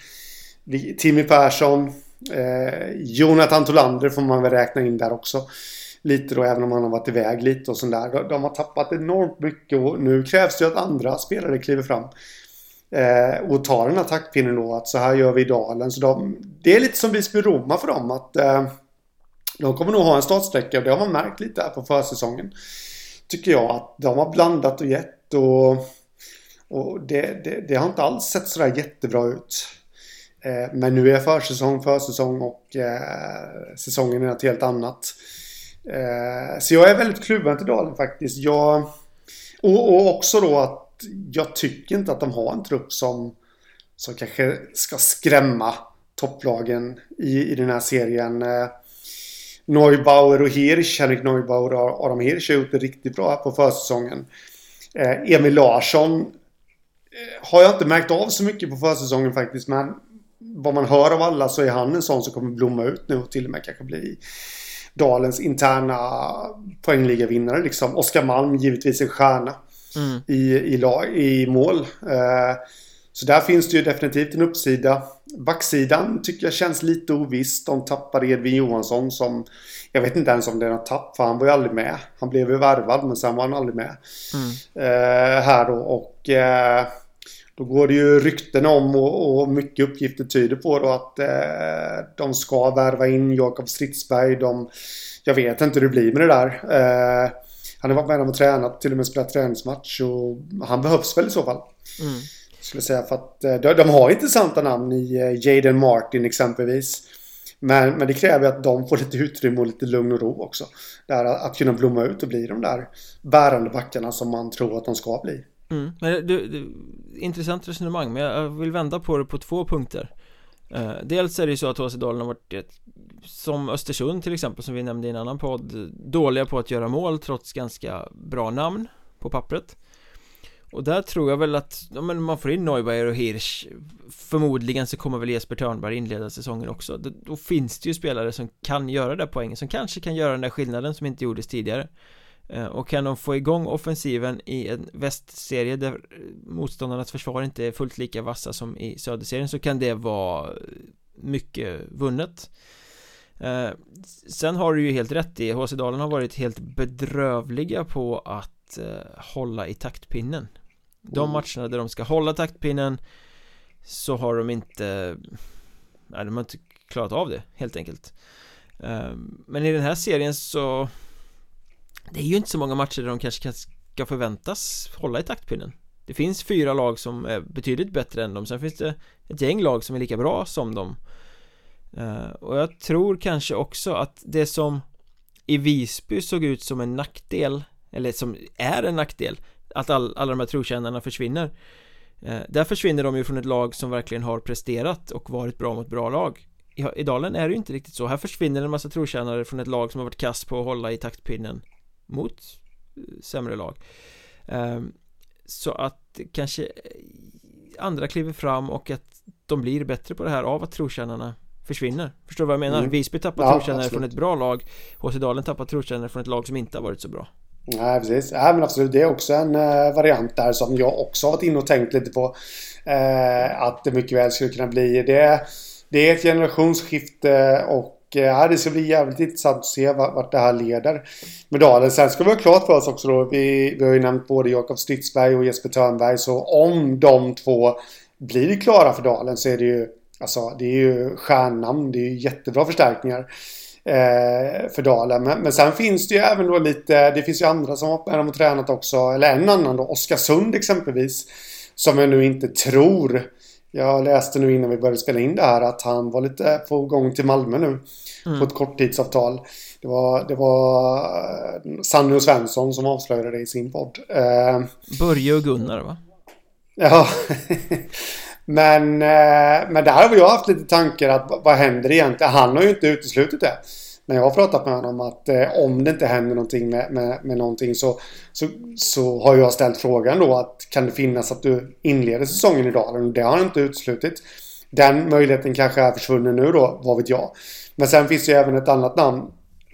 Timmy Persson, eh, Jonathan Tolander får man väl räkna in där också. Lite då, även om han har varit iväg lite och sådär. De, de har tappat enormt mycket och nu krävs det att andra spelare kliver fram. Eh, och tar den här taktpinnen då, att så här gör vi i Dalen. Så de, det är lite som Visby-Roma för dem, att eh, de kommer nog ha en startsträcka och det har man märkt lite här på försäsongen. Tycker jag att de har blandat och gett och, och det, det, det har inte alls sett sådär jättebra ut. Eh, men nu är försäsong försäsong och eh, säsongen är något helt annat. Eh, så jag är väldigt kluven till Dalen faktiskt. Jag, och, och också då att jag tycker inte att de har en trupp som, som kanske ska skrämma topplagen i, i den här serien. Eh, Neubauer och Hirsch, Henrik Neubauer och Adam Hirsch har gjort det riktigt bra här på försäsongen. Eh, Emil Larsson eh, har jag inte märkt av så mycket på försäsongen faktiskt. Men vad man hör av alla så är han en sån som kommer blomma ut nu och till och med kanske bli Dalens interna poängligavinnare liksom. Oskar Malm givetvis en stjärna mm. i, i, lag, i mål. Eh, så där finns det ju definitivt en uppsida. Backsidan tycker jag känns lite ovisst. De tappade Edvin Johansson som... Jag vet inte ens om det är något tapp för han var ju aldrig med. Han blev ju värvad men sen var han aldrig med. Mm. Eh, här då och... Eh, då går det ju rykten om och, och mycket uppgifter tyder på då att eh, de ska värva in Jakob Stridsberg. De, jag vet inte hur det blir med det där. Eh, han har varit med och tränat, till och med spelat träningsmatch och han behövs väl i så fall. Mm. Skulle säga för att eh, de, de har intressanta namn i eh, Jaden Martin exempelvis. Men, men det kräver att de får lite utrymme och lite lugn och ro också. Där att kunna blomma ut och bli de där bärande backarna som man tror att de ska bli. Mm. Men du, du, intressant resonemang, men jag vill vända på det på två punkter. eh, dels är det ju så att HC Dalen har varit ett, som Östersund till exempel som vi nämnde i en annan podd dåliga på att göra mål trots ganska bra namn på pappret och där tror jag väl att, ja, men man får in Neuberger och Hirsch Förmodligen så kommer väl Jesper Törnberg inleda säsongen också då, då, finns det ju spelare som kan göra det poängen Som kanske kan göra den där skillnaden som inte gjordes tidigare och kan de få igång offensiven i en västserie där motståndarnas försvar inte är fullt lika vassa som i söderserien så kan det vara mycket vunnet. Eh, Sen har du ju helt rätt i HC Dalen har varit helt bedrövliga på att eh, hålla i taktpinnen. De mm. matcherna där de ska hålla taktpinnen Så har de inte Nej, de har inte klarat av det helt enkelt. Men i den här serien så det är ju inte så många matcher där de kanske ska förväntas hålla i taktpinnen. Det finns fyra lag som är betydligt bättre än dem. Sen finns det ett gäng lag som är lika bra som dem. Eh, och jag tror kanske också att det som i Visby såg ut som en nackdel Eller som är en nackdel att all, alla de här trotjänarna försvinner. Eh, där försvinner de ju från ett lag som verkligen har presterat och varit bra mot bra lag. I, i Dalen är det ju inte riktigt så. Här försvinner en massa trotjänare från ett lag som har varit kass på att hålla i taktpinnen. Mot eh, sämre lag eh, Så att kanske andra kliver fram och att de blir bättre på det här av att trotjänarna försvinner Förstår du vad jag menar? Mm. Visby tappar ja, trotjänare från ett bra lag HC Dalen tappar trotjänare från ett lag som inte har varit så bra Nej, precis. Ja, men absolut. Det är också en uh, variant där som jag också har varit inne och tänkt lite på. Uh, att det mycket väl skulle kunna bli. Det, det är ett generationsskifte och uh, det ska bli jävligt intressant att se vart, det här leder. Med dalen. Sen ska vi ha klart för oss också då. Vi, vi har ju nämnt både Jakob Stridsberg och Jesper Törnberg. Så om de två blir klara för Dalen så är det ju Alltså det är ju stjärnnamn. Det är ju jättebra förstärkningar eh, för Dalen. Men, men sen finns det ju även då lite, det finns ju andra som har med dem och tränat också. Eller en annan då, Oskarsund exempelvis. Som jag nu inte tror jag läste nu innan vi började spela in det här att han var lite på gång till Malmö nu. Mm. På ett korttidsavtal. Det var, det var eh, Sanny och Svensson som avslöjade det i sin podd. Eh, Börje och Gunnar va? Ja. men, men där har vi haft lite tankar att vad händer egentligen? Han har ju inte uteslutit det när jag har pratat med honom att eh, om det inte händer någonting med, med, med någonting så, så, så har jag ställt frågan då att kan det finnas att du inleder säsongen i Dalen? Det har han inte uteslutit. Den möjligheten kanske är försvunnen nu då, vad vet jag. Men sen finns det ju även ett annat namn.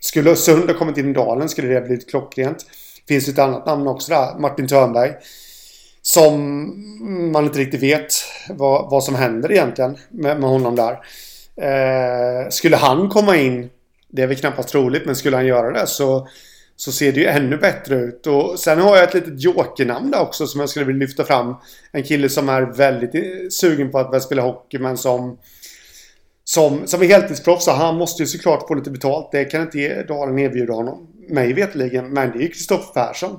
Skulle Östersund ha kommit in i Dalen skulle det blivit klockrent. Finns det ett annat namn också där, Martin Törnberg. Som man inte riktigt vet vad, vad som händer egentligen med, med honom där. Eh, skulle han komma in det är väl knappast troligt, men skulle han göra det så, så ser det ju ännu bättre ut. Och sen har jag ett litet jokernamn där också som jag skulle vilja lyfta fram. En kille som är väldigt sugen på att börja spela hockey, men som som, som är heltidsproffs. Han måste ju såklart få lite betalt. Det kan inte Dalen erbjuda honom. Mig vetligen. Men det är ju Kristoffer Persson.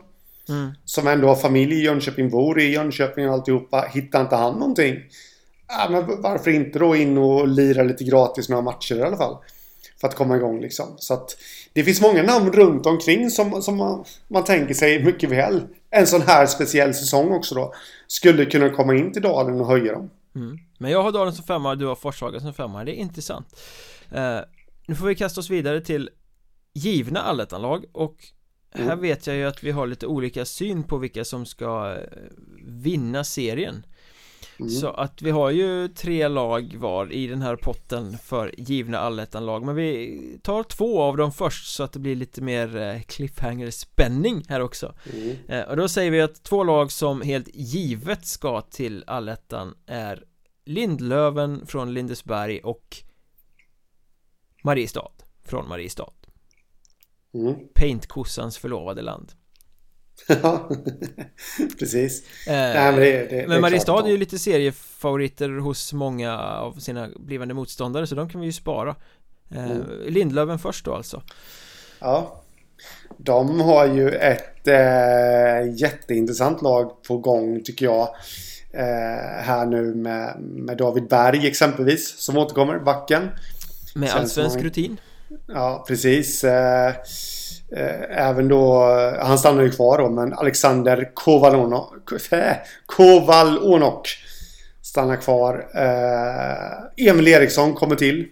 Mm. Som ändå har familj i Jönköping, bor i Jönköping och alltihopa. Hittar inte han någonting? Ja, men varför inte då in och lira lite gratis några matcher i alla fall? För att komma igång liksom. Så att det finns många namn runt omkring som, som man, man tänker sig mycket väl. En sån här speciell säsong också då. Skulle kunna komma in till Dalen och höja dem. Mm. Men jag har Dalen som femma, du har Forshaga som femma. Det är intressant. Uh, nu får vi kasta oss vidare till givna allettanlag och här mm. vet jag ju att vi har lite olika syn på vilka som ska eh, vinna serien Mm. Så att vi har ju tre lag var i den här potten för givna allettan-lag Men vi tar två av dem först så att det blir lite mer eh, cliffhanger-spänning här också mm. Eh, och då säger vi att två lag som helt givet ska till allettan är Lindlöven från Lindesberg och Mariestad från Mariestad mm. Paintkossans förlovade land Ja, precis. Eh, Nej, men det, det, men Mariestad är ju lite seriefavoriter hos många av sina blivande motståndare så de kan vi ju spara. Eh, mm. Lindlöven först då alltså. Ja. De har ju ett eh, jätteintressant lag på gång tycker jag. Eh, här nu med, med David Berg exempelvis som återkommer, backen. Med allsvensk rutin. Ja, precis. Eh, även då, han stannar ju kvar då, men Alexander Kovalonok, Kovalonok stannar kvar. Eh, Emil Eriksson kommer till.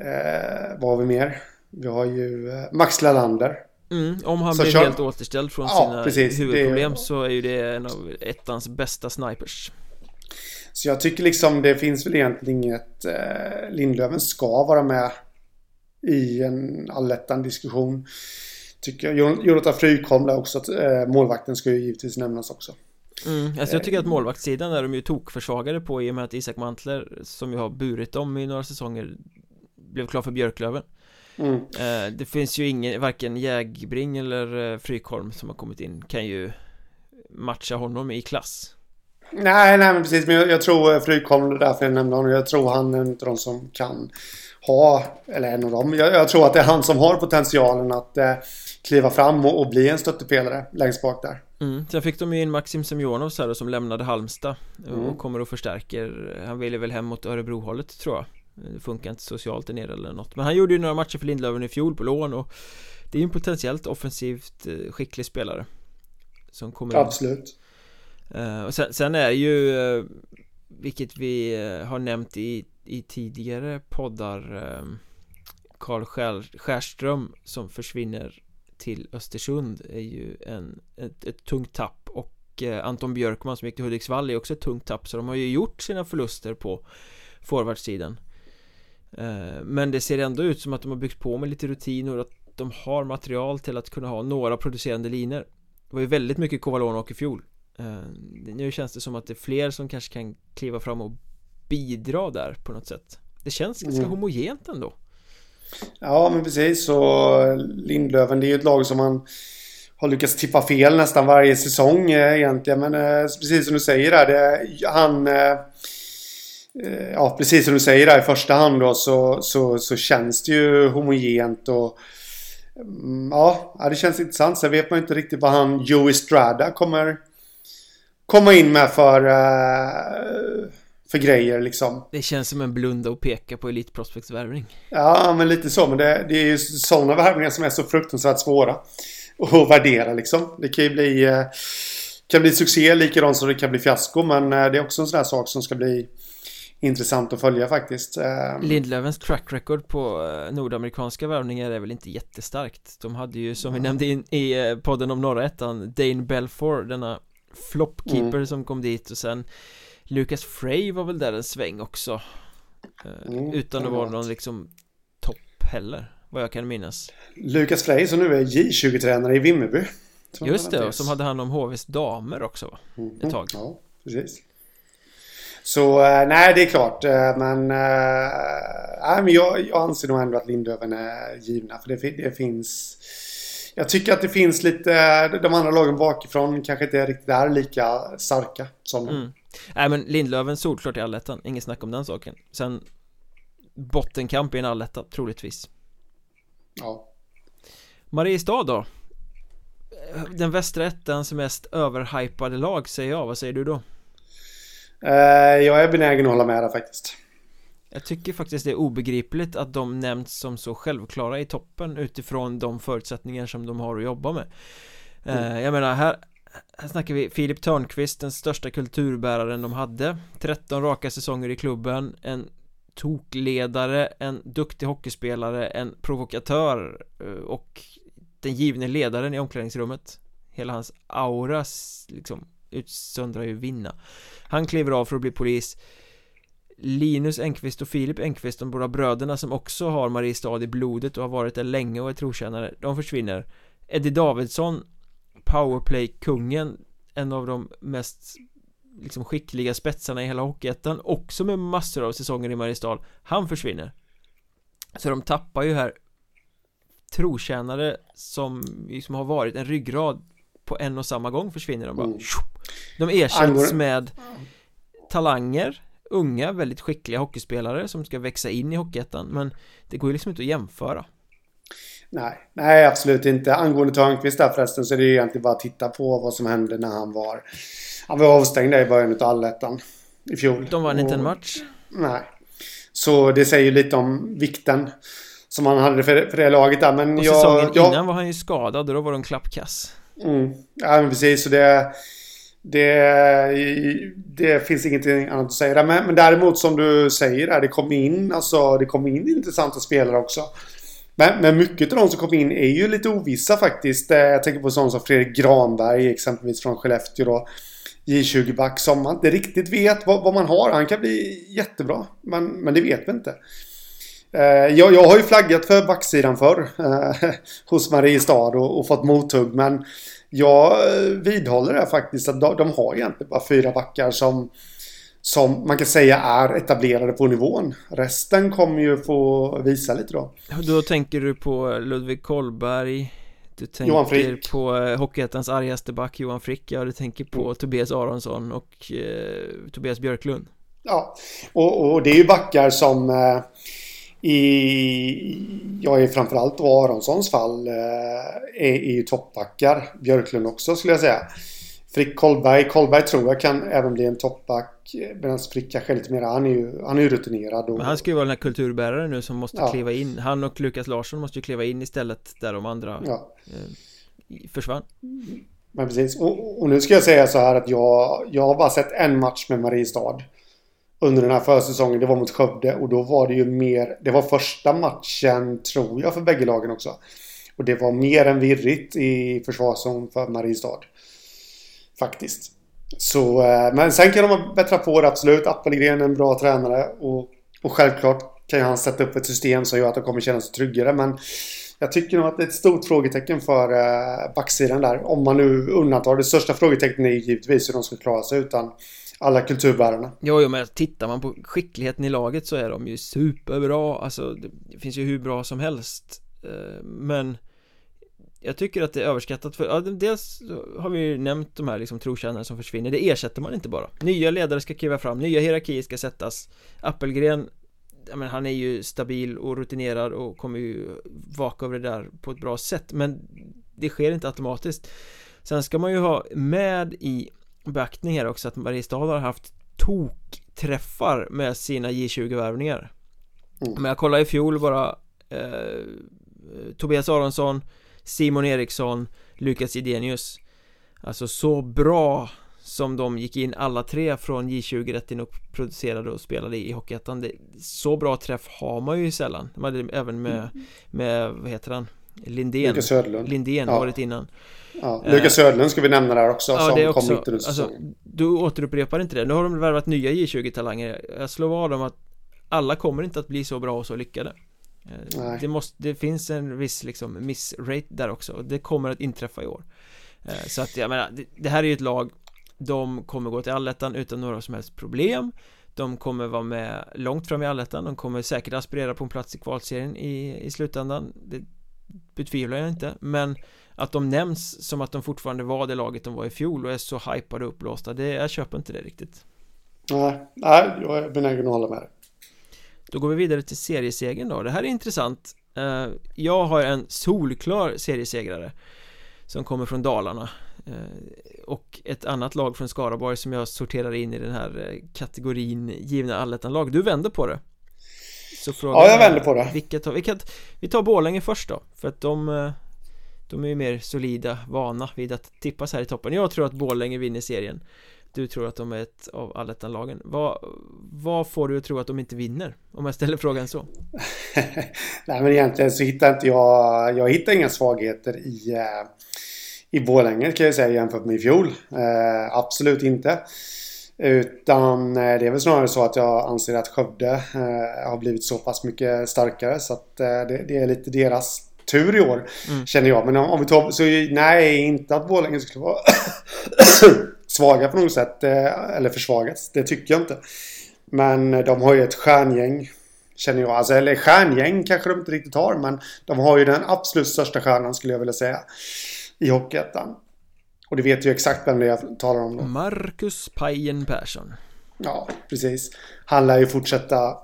Eh, vad har vi mer? Vi har ju Max Lalander. Mm, om han så blir kör... helt återställd från ja, sina precis, huvudproblem är... så är ju det en av ettans bästa snipers. Så jag tycker liksom det finns väl egentligen inget... Eh, Lindlöven ska vara med i en allettan diskussion. Tycker jag. Jonathan Frykholm där också, att eh, målvakten ska ju givetvis nämnas också. Mm, alltså jag tycker att målvaktssidan är de ju tokförsvagade på i och med att Isak Mantler som ju har burit dem i några säsonger blev klar för Björklöven mm. eh, Det finns ju ingen, varken Jägbring eller eh, Frykholm som har kommit in kan ju matcha honom i klass Nej, nej men precis, men jag, jag tror Frykholm, därför jag nämnde honom, jag tror han är en av de som kan ha, eller en av dem. Jag, jag, tror att det är han som har potentialen att eh, kliva fram och, och, bli en stöttepelare längst bak där. Mm. Sen fick de ju in Maxim Semjonov så här, som lämnade Halmstad mm. och kommer och förstärker. Han ville väl hem mot Örebrohållet tror jag. Det funkar inte socialt där nere eller något. Men han gjorde ju några matcher för Lindlöven i fjol på lån och det är ju en potentiellt offensivt eh, skicklig spelare. Som kommer Absolut. Uh, och sen, sen, är ju uh, vilket vi har nämnt i i tidigare poddar ehm, Karl Skärström som försvinner till Östersund är ju en, ett, ett tungt tapp. Och eh, Anton Björkman som gick till Hudiksvall är också ett tungt tapp så de har ju gjort sina förluster på forwardsidan. Eh, men det ser ändå ut som att de har byggt på med lite rutiner och att de har material till att kunna ha några producerande linor. Det var ju väldigt mycket Kovalonok i fjol eh, Nu känns det som att det är fler som kanske kan kliva fram och bidra där på något sätt Det känns ganska mm. homogent ändå Ja men precis så Lindlöven det är ju ett lag som man har lyckats tippa fel nästan varje säsong eh, egentligen men eh, precis som du säger där det, han eh, Ja precis som du säger där i första hand då så, så, så känns det ju homogent och mm, Ja, det känns intressant. Sen vet man inte riktigt vad han Joey Strada kommer komma in med för för grejer liksom. Det känns som en blunda och peka på elitprospektsvärvning. Ja, men lite så. Men det, det är ju sådana värvningar som är så fruktansvärt svåra att värdera liksom. Det kan ju bli... Eh, kan bli succé likadant som det kan bli fiasko. Men det är också en sån här sak som ska bli intressant att följa faktiskt. Lindlövens track record på nordamerikanska värvningar är väl inte jättestarkt. De hade ju som vi nämnde in i podden om norra ettan Dane Belfour, denna floppkeeper mm. som kom dit och sen Lucas Frey var väl där en sväng också. Mm, Utan att vara någon liksom topp heller Vad jag kan minnas. Lucas Frey som nu är J20-tränare i Vimmerby. Just det, och som hade hand om HVs damer också? Mm, Ett tag. Ja, precis. Så äh, nej, det är klart äh, Men, äh, men jag, jag anser nog ändå att Lindöven är givna För det, det finns jag tycker att det finns lite, de andra lagen bakifrån kanske inte riktigt är lika starka som mm. Nej men Lindlöven solklart i allettan, inget snack om den saken. Sen Bottenkamp i en alletta, troligtvis. Ja. Mariestad då? Den västra ettans mest överhypade lag säger jag, vad säger du då? Eh, jag är benägen att hålla med där faktiskt. Jag tycker faktiskt det är obegripligt att de nämns som så självklara i toppen utifrån de förutsättningar som de har att jobba med. Mm. Jag menar här här snackar vi Filip Törnqvist, den största kulturbäraren de hade. 13 raka säsonger i klubben En tokledare, en duktig hockeyspelare, en provokatör eh, och den givne ledaren i omklädningsrummet. Hela hans aura liksom utsöndrar ju vinna. Han kliver av för att bli polis. Linus Engqvist och Filip Engqvist, de båda bröderna som också har Mariestad i blodet och har varit där länge och är trotjänare, de försvinner. Eddie Davidsson Powerplay-kungen En av de mest liksom skickliga spetsarna i hela Hockeyettan Också med massor av säsonger i Mariestad Han försvinner Så de tappar ju här Trotjänare som liksom har varit en ryggrad På en och samma gång försvinner de bara mm. De ersätts med Talanger unga, väldigt skickliga hockeyspelare som ska växa in i Hockeyettan men det går ju liksom inte att jämföra. Nej, nej absolut inte. Angående Törnqvist där förresten så är det ju egentligen bara att titta på vad som hände när han var Han var avstängd i början av allettan i fjol. De vann inte en match. Nej. Så det säger ju lite om vikten som han hade för, för det laget där men och jag... säsongen jag, innan var han ju skadad och då var de klappkass. Mm, ja men precis så det det, det finns ingenting annat att säga där. Men, men däremot som du säger där, det kom in, alltså, det kom in intressanta spelare också. Men, men mycket av de som kom in är ju lite ovissa faktiskt. Eh, jag tänker på sådana som Fredrik Granberg exempelvis från Skellefteå då. J20-back som man inte riktigt vet vad, vad, man har. Han kan bli jättebra. Men, men det vet vi inte. Eh, jag, jag har ju flaggat för backsidan förr. Eh, hos Mariestad och, och fått mothugg. Men jag eh, vidhåller det faktiskt att de, de har egentligen bara fyra backar som som man kan säga är etablerade på nivån. Resten kommer ju få visa lite då. Då tänker du på Ludvig Kollberg Du tänker på eh, Hockeyettans argaste back Johan Frick Ja, du tänker på mm. Tobias Aronsson och eh, Tobias Björklund Ja, och, och, det är ju backar som eh, i, ja, i framförallt då Aronssons fall eh, är, är ju toppbackar. Björklund också skulle jag säga. Frick Kollberg, Kollberg tror jag kan även bli en toppback. Medan Frick kanske är lite mer, han är ju, han är ju rutinerad. Och, Men han ska ju vara den här kulturbäraren nu som måste ja. kliva in. Han och Lukas Larsson måste ju kliva in istället där de andra ja. eh, försvann. Men precis, och, och, nu ska jag säga så här att jag, jag har bara sett en match med Mariestad under den här försäsongen. Det var mot Skövde och då var det ju mer, det var första matchen tror jag för bägge lagen också. Och det var mer än virrigt i försvarszon för Mariestad. Faktiskt. Så, eh, men sen kan de bättra på det absolut. Appelgren är en bra tränare och, och självklart kan ju han sätta upp ett system som gör att de kommer känna sig tryggare. Men jag tycker nog att det är ett stort frågetecken för eh, backsidan där. Om man nu undantar det största frågetecknet är givetvis hur de ska klara sig utan alla kulturbärarna. Jo, jo, men tittar man på skickligheten i laget så är de ju superbra. Alltså, det finns ju hur bra som helst. Eh, men jag tycker att det är överskattat för, ja, dels har vi ju nämnt de här liksom trotjänare som försvinner. Det ersätter man inte bara. Nya ledare ska kliva fram, nya hierarkier ska sättas. Appelgren ja, men han är ju stabil och rutinerad och kommer ju vaka över det där på ett bra sätt. Men det sker inte automatiskt. Sen ska man ju ha med i beaktning här också att Mariestad har haft tokträffar med sina J20-värvningar mm. Men jag kollade i fjol bara eh, Tobias Aronsson Simon Eriksson Lukas Idenius Alltså så bra som de gick in alla tre från J20 rätt in och producerade och spelade i Hockeyettan. Så bra träff har man ju sällan. De hade även med, med vad heter han? Lindén. Lukas Södlund Lindén ja. året innan. Ja. Lukas Södlund ska vi nämna där också Ja som det är också, kom mitt under alltså, Du återupprepar inte det. Nu har de värvat nya J20-talanger Jag slår vad om att Alla kommer inte att bli så bra och så lyckade. eh, Nej. Det, måste, det finns en viss liksom missrate där också Det kommer att inträffa i år. Eh, Så att jag menar, det, det här är ju ett lag De kommer gå till allettan utan några som helst problem. De kommer vara med långt fram i allettan De kommer säkert aspirera på en plats i kvalserien i, i slutändan. Det betvivlar jag inte Men att de nämns som att de fortfarande var det laget de var i fjol och är så hypade och uppblåsta det, Jag köper inte det riktigt. Nej, nej jag är benägen att hålla med Då går vi vidare till seriesegern då. Det här är intressant. Eh, Jag har en solklar seriesegrare Som kommer från Dalarna Eh, och ett annat lag från Skaraborg som jag sorterar in i den här eh, kategorin givna allettan-lag. Du vänder på det. Så frågan Ja, jag vänder på det. vilka tar, vilka, Vi tar Borlänge först då För att de De är ju mer solida, vana vid att tippas här i toppen. Jag tror att Borlänge vinner serien Du tror att de är ett av allettan-lagen vad, vad får du att tro att de inte vinner? Om jag ställer frågan så Nej men egentligen så hittar inte jag Jag hittar inga svagheter i i Borlänge kan jag säga jämfört med i fjol. Eh, absolut inte. Utan eh, det är väl snarare så att jag anser att Skövde eh, har blivit så pass mycket starkare så att eh, det, det, är lite deras tur i år. Mm. Känner jag. Men om, om, vi tar så nej, inte att Borlänge skulle vara svaga på något sätt. Eh, eller försvagats. Det tycker jag inte. Men de har ju ett stjärngäng. Känner jag. Alltså, eller stjärngäng kanske de inte riktigt har. Men de har ju den absolut största stjärnan skulle jag vilja säga i Hockeyettan. Och det vet ju exakt vem det är jag talar om då. Marcus Pajen Persson. Ja, precis. Han lär ju fortsätta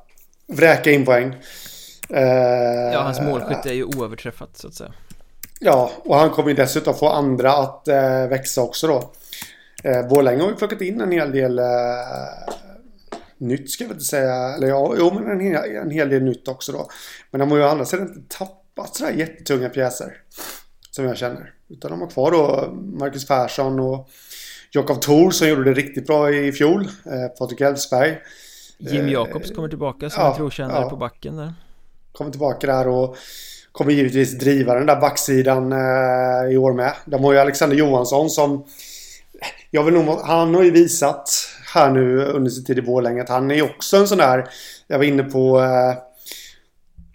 vräka in poäng. Uh, ja, hans målskytte är ju oöverträffat så att säga. Ja, och han kommer ju dessutom få andra att uh, växa också då. Uh, Borlänge har ju plockat in en hel del uh, nytt ska jag inte säga. Eller ja, jo men en hel, en hel del nytt också då. Men de har ju å andra sidan inte tappat sådär jättetunga pjäser. Som jag känner. Utan de har kvar då Marcus Persson och Jakob Thor som gjorde det riktigt bra i fjol. Eh, Patrik Elfsberg. Jim eh, Jakobs kommer tillbaka som ja, en trotjänare ja. på backen där. Kommer tillbaka där och kommer givetvis driva den där backsidan eh, i år med. De har ju Alexander Johansson som jag vill nog, han har ju visat här nu under sin tid i Borlänge att han är också en sån där Jag var inne på eh,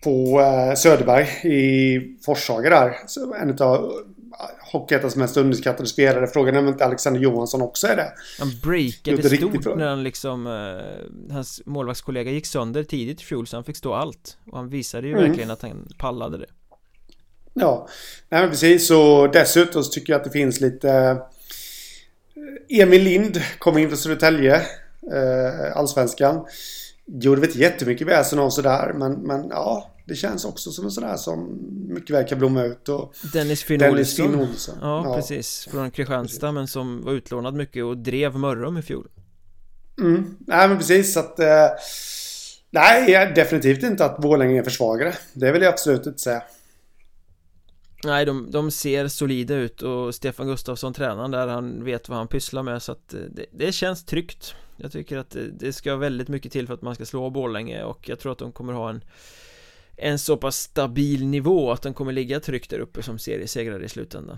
på eh, Söderberg i Forshaga där. En av Hockeyettans mest underskattade spelare. Frågan är om inte Alexander Johansson också är det. Han breakade stort när han liksom eh, Hans målvaktskollega gick sönder tidigt i fjol så han fick stå allt. Och han visade ju mm. verkligen att han pallade det. Ja, nej men precis. Och dessutom så tycker jag att det finns lite eh, Emil Lind kom in för Södertälje eh, Allsvenskan. Gjorde väl inte jättemycket väsen av sådär men, men ja det känns också som en sån där som mycket väl kan blomma ut och Dennis Finn Dennis Finn Olsson. Ja, ja, precis. Från Kristianstad men som var utlånad mycket och drev Mörrum i fjol. Mm, nej men precis så att eh, Nej, definitivt inte att Borlänge är försvagare. Det vill jag absolut inte säga Nej, de, de ser solida ut och Stefan Gustafsson tränaren där, han vet vad han pysslar med så att eh, det, det känns tryggt. Jag tycker att det, det ska väldigt mycket till för att man ska slå Borlänge och jag tror att de kommer ha en en så pass stabil nivå att de kommer ligga tryggt där uppe som seriesegrare i slutändan.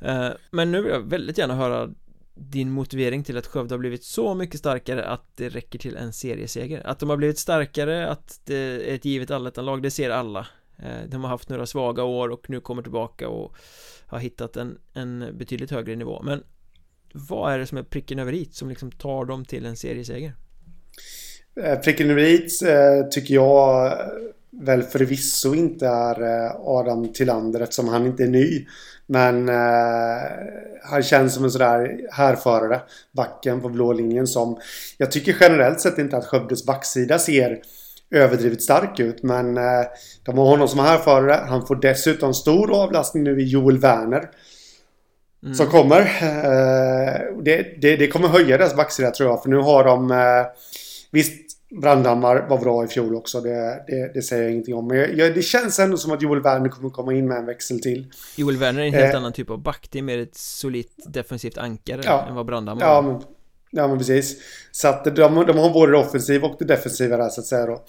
Eh, men nu vill jag väldigt gärna höra din motivering till att Skövde har blivit så mycket starkare att det räcker till en serieseger. Att de har blivit starkare, att det är ett givet allettanlag, det ser alla. Eh, de har haft några svaga år och nu kommer tillbaka och har hittat en, en betydligt högre nivå Men vad är det som är pricken över i som liksom tar dem till en serieseger? Eh, pricken över i eh, tycker jag väl förvisso inte är Adam Tillander eftersom han inte är ny. Men eh, han känns som en sådär härförare, backen på blå linjen som jag tycker generellt sett inte att Skövdes backsida ser överdrivet stark ut. Men eh, de har honom som härförare. Han får dessutom stor avlastning nu i Joel Werner. Mm. Som kommer. Eh, det, det, det, kommer höja deras backsida tror jag. För nu har de... Eh, visst, Brandhammar var bra i fjol också. Det, det, det säger jag ingenting om. Men jag, det känns ändå som att Joel Werner kommer komma in med en växel till. Joel Werner är en helt eh, annan typ av back. Det är mer ett solitt defensivt ankare ja, än vad Brandhammar ja, men, ja, men precis. Så att de, de har både det offensiva och det defensiva där så att säga då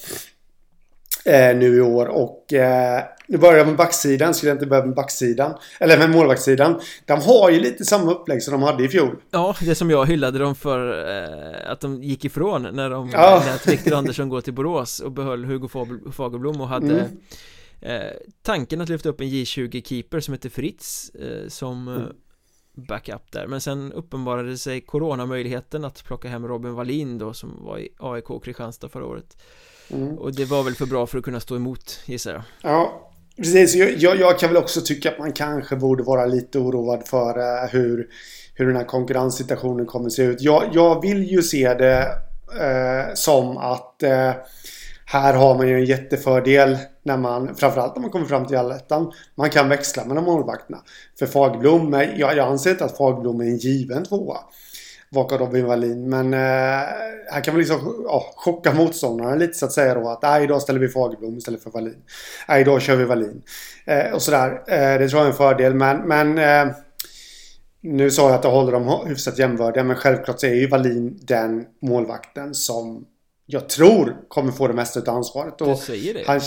eh, nu i år. Och eh, nu börjar jag med backsidan, skulle jag inte börja med backsidan. Eller med målvaktssidan. De har ju lite samma upplägg som de hade i fjol. Ja, det som jag hyllade dem för eh, att de gick ifrån när de ja. lät Viktor Andersson gå till Borås och behöll Hugo Fagerblom och hade mm. eh, tanken att lyfta upp en J20-keeper som heter Fritz eh, som mm. Backup där men sen uppenbarade sig coronamöjligheten att plocka hem Robin Wallin då som var i AIK Kristianstad förra året Mm. Och det var väl för bra för att kunna stå emot, gissar jag. Ja, precis. Jag, jag, kan väl också tycka att man kanske borde vara lite oroad för uh, hur, hur den här konkurrenssituationen kommer att se ut. Jag, jag vill ju se det uh, som att uh, här har man ju en jättefördel när man, framförallt när man kommer fram till allettan. Man kan växla mellan målvakterna. För Fagblom, jag, jag anser inte att Fagblom är en given tvåa bakom Robin Wallin. Men eh, här kan man liksom ja, chocka motståndarna lite så att säga då. Att nej, idag ställer vi Fagerblom istället för Wallin. Nej, idag kör vi Wallin. Eh, och sådär. Eh, det tror jag är en fördel. Men, men eh, nu sa jag att jag håller dem hyfsat jämvördiga. Men självklart så är ju Wallin den målvakten som jag tror kommer få det mesta av ansvaret. Och du säger det? Han,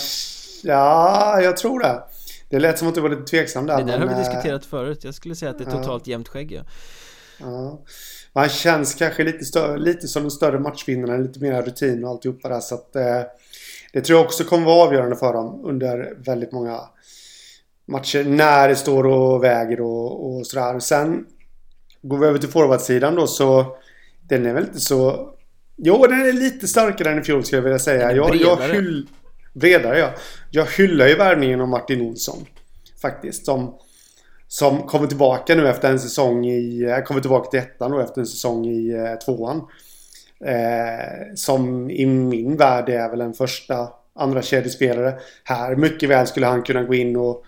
ja, jag tror det. Det lät som att du var lite tveksam där. Det där men, har vi diskuterat förut. Jag skulle säga att det är totalt jämnt skägg. Ja. ja. Han känns kanske lite, större, lite som en större matchvinnare, lite mer rutin och alltihopa där. Så att, eh, det tror jag också kommer vara avgörande för dem under väldigt många matcher. När det står och väger och, och sådär. Sen går vi över till forwardsidan då så den är väl inte så... Jo, den är lite starkare än i fjol skulle jag vilja säga. Jag, jag hyll... Bredare ja. Jag hyllar ju värvningen av Martin Olsson. Faktiskt. Som som kommer tillbaka nu efter en säsong i... Eh, kommer tillbaka till ettan då efter en säsong i eh, tvåan. Eh, som i min värld är väl en första andra kedjespelare. Här mycket väl skulle han kunna gå in och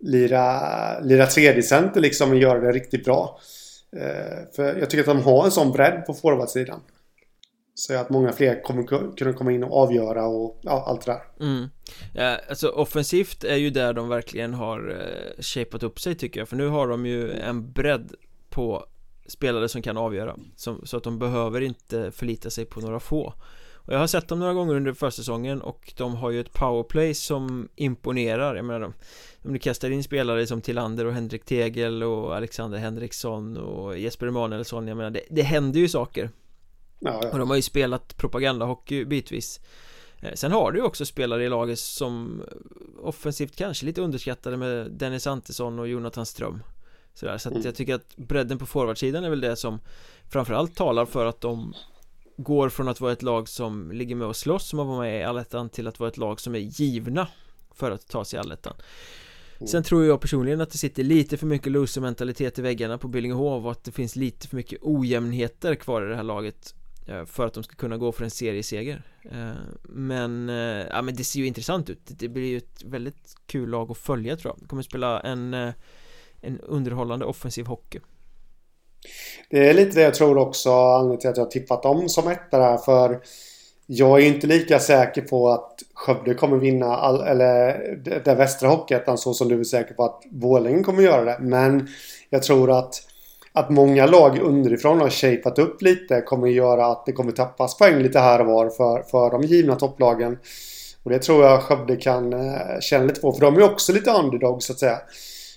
lira, lira tredje center liksom och göra det riktigt bra. Eh, för jag tycker att de har en sån bredd på forwardsidan. Så att många fler kommer kunna komma in och avgöra och ja, allt det där. Mm. ja, Alltså offensivt är ju där de verkligen har eh, shapat upp sig tycker jag. För nu har de ju en bredd på spelare som kan avgöra som, Så att de behöver inte förlita sig på några få. Och jag har sett dem några gånger under försäsongen och de har ju ett powerplay som imponerar. Jag menar de, om du kastar in spelare som Tillander och Henrik Tegel och Alexander Henriksson och Jesper Emanuelsson. Jag menar det, det händer ju saker. Ja, ja. Och de har ju spelat propagandahockey bitvis eh, Sen har du ju också spelare i laget som offensivt kanske lite underskattade med Dennis Antesson och Jonathan Ström Sådär, så att mm. jag tycker att bredden på forwardsidan är väl det som framförallt talar för att de går från att vara ett lag som ligger med och slåss som att vara med i allettan till att vara ett lag som är givna för att ta sig i allettan mm. Sen tror jag personligen att det sitter lite för mycket loser-mentalitet i väggarna på Billingehov och att det finns lite för mycket ojämnheter kvar i det här laget Eh, Eh, för att de ska kunna gå för en serieseger. Eh, men, eh, ja men det ser ju intressant ut. Det blir ju ett väldigt kul lag att följa tror jag. De kommer spela en, en underhållande offensiv hockey. Det är lite det jag tror också anledningen till att jag har tippat dem som ett där för Jag är inte lika säker på att Skövde kommer vinna all, eller det västra hockeyettan så som du är säker på att Borlänge kommer göra det. Men Jag tror att att många lag underifrån har shapat upp lite kommer göra att det kommer tappas poäng lite här och var för, för de givna topplagen. Och det tror jag Skövde kan eh, känna lite på. För de är också lite underdog så att säga.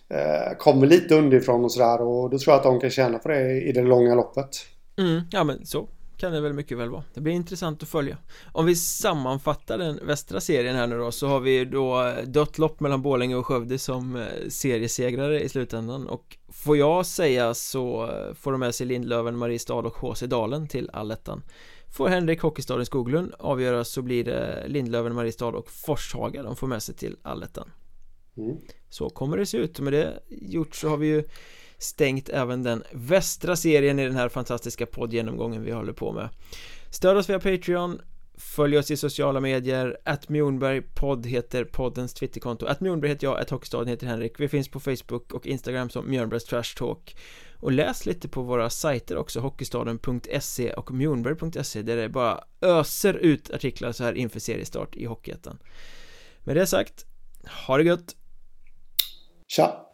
Eh, kommer lite underifrån och sådär. Och då tror jag att de kan känna på det i det långa loppet. Mm, ja men så kan det väl mycket väl vara. Det blir intressant att följa. Om vi sammanfattar den västra serien här nu då så har vi då dött lopp mellan Borlänge och Skövde som eh, seriesegrare i slutändan. Och får jag säga så eh, får de med sig Lindlöven, Mariestad och HC Dalen till allettan. Får Henrik Hockeystaden Skoglund avgöra så blir det Lindlöven, Mariestad och Forshaga de får med sig till allettan. Mm. Så kommer det se ut. Med det gjort så har vi ju stängt även den västra serien i den här fantastiska poddgenomgången vi håller på med. Stöd oss via Patreon Följ oss i sociala medier, att Mjornberg podd heter poddens twitterkonto Att Mjornberg heter jag, att Hockeystaden heter Henrik. Vi finns på Facebook och Instagram som Mjörnbergs Trash Talk. Och läs lite på våra sajter också Hockeystaden.se och Mjornberg.se där det bara öser ut artiklar så här inför seriestart i Hockeyettan. Med det sagt Ha det gött! Tja!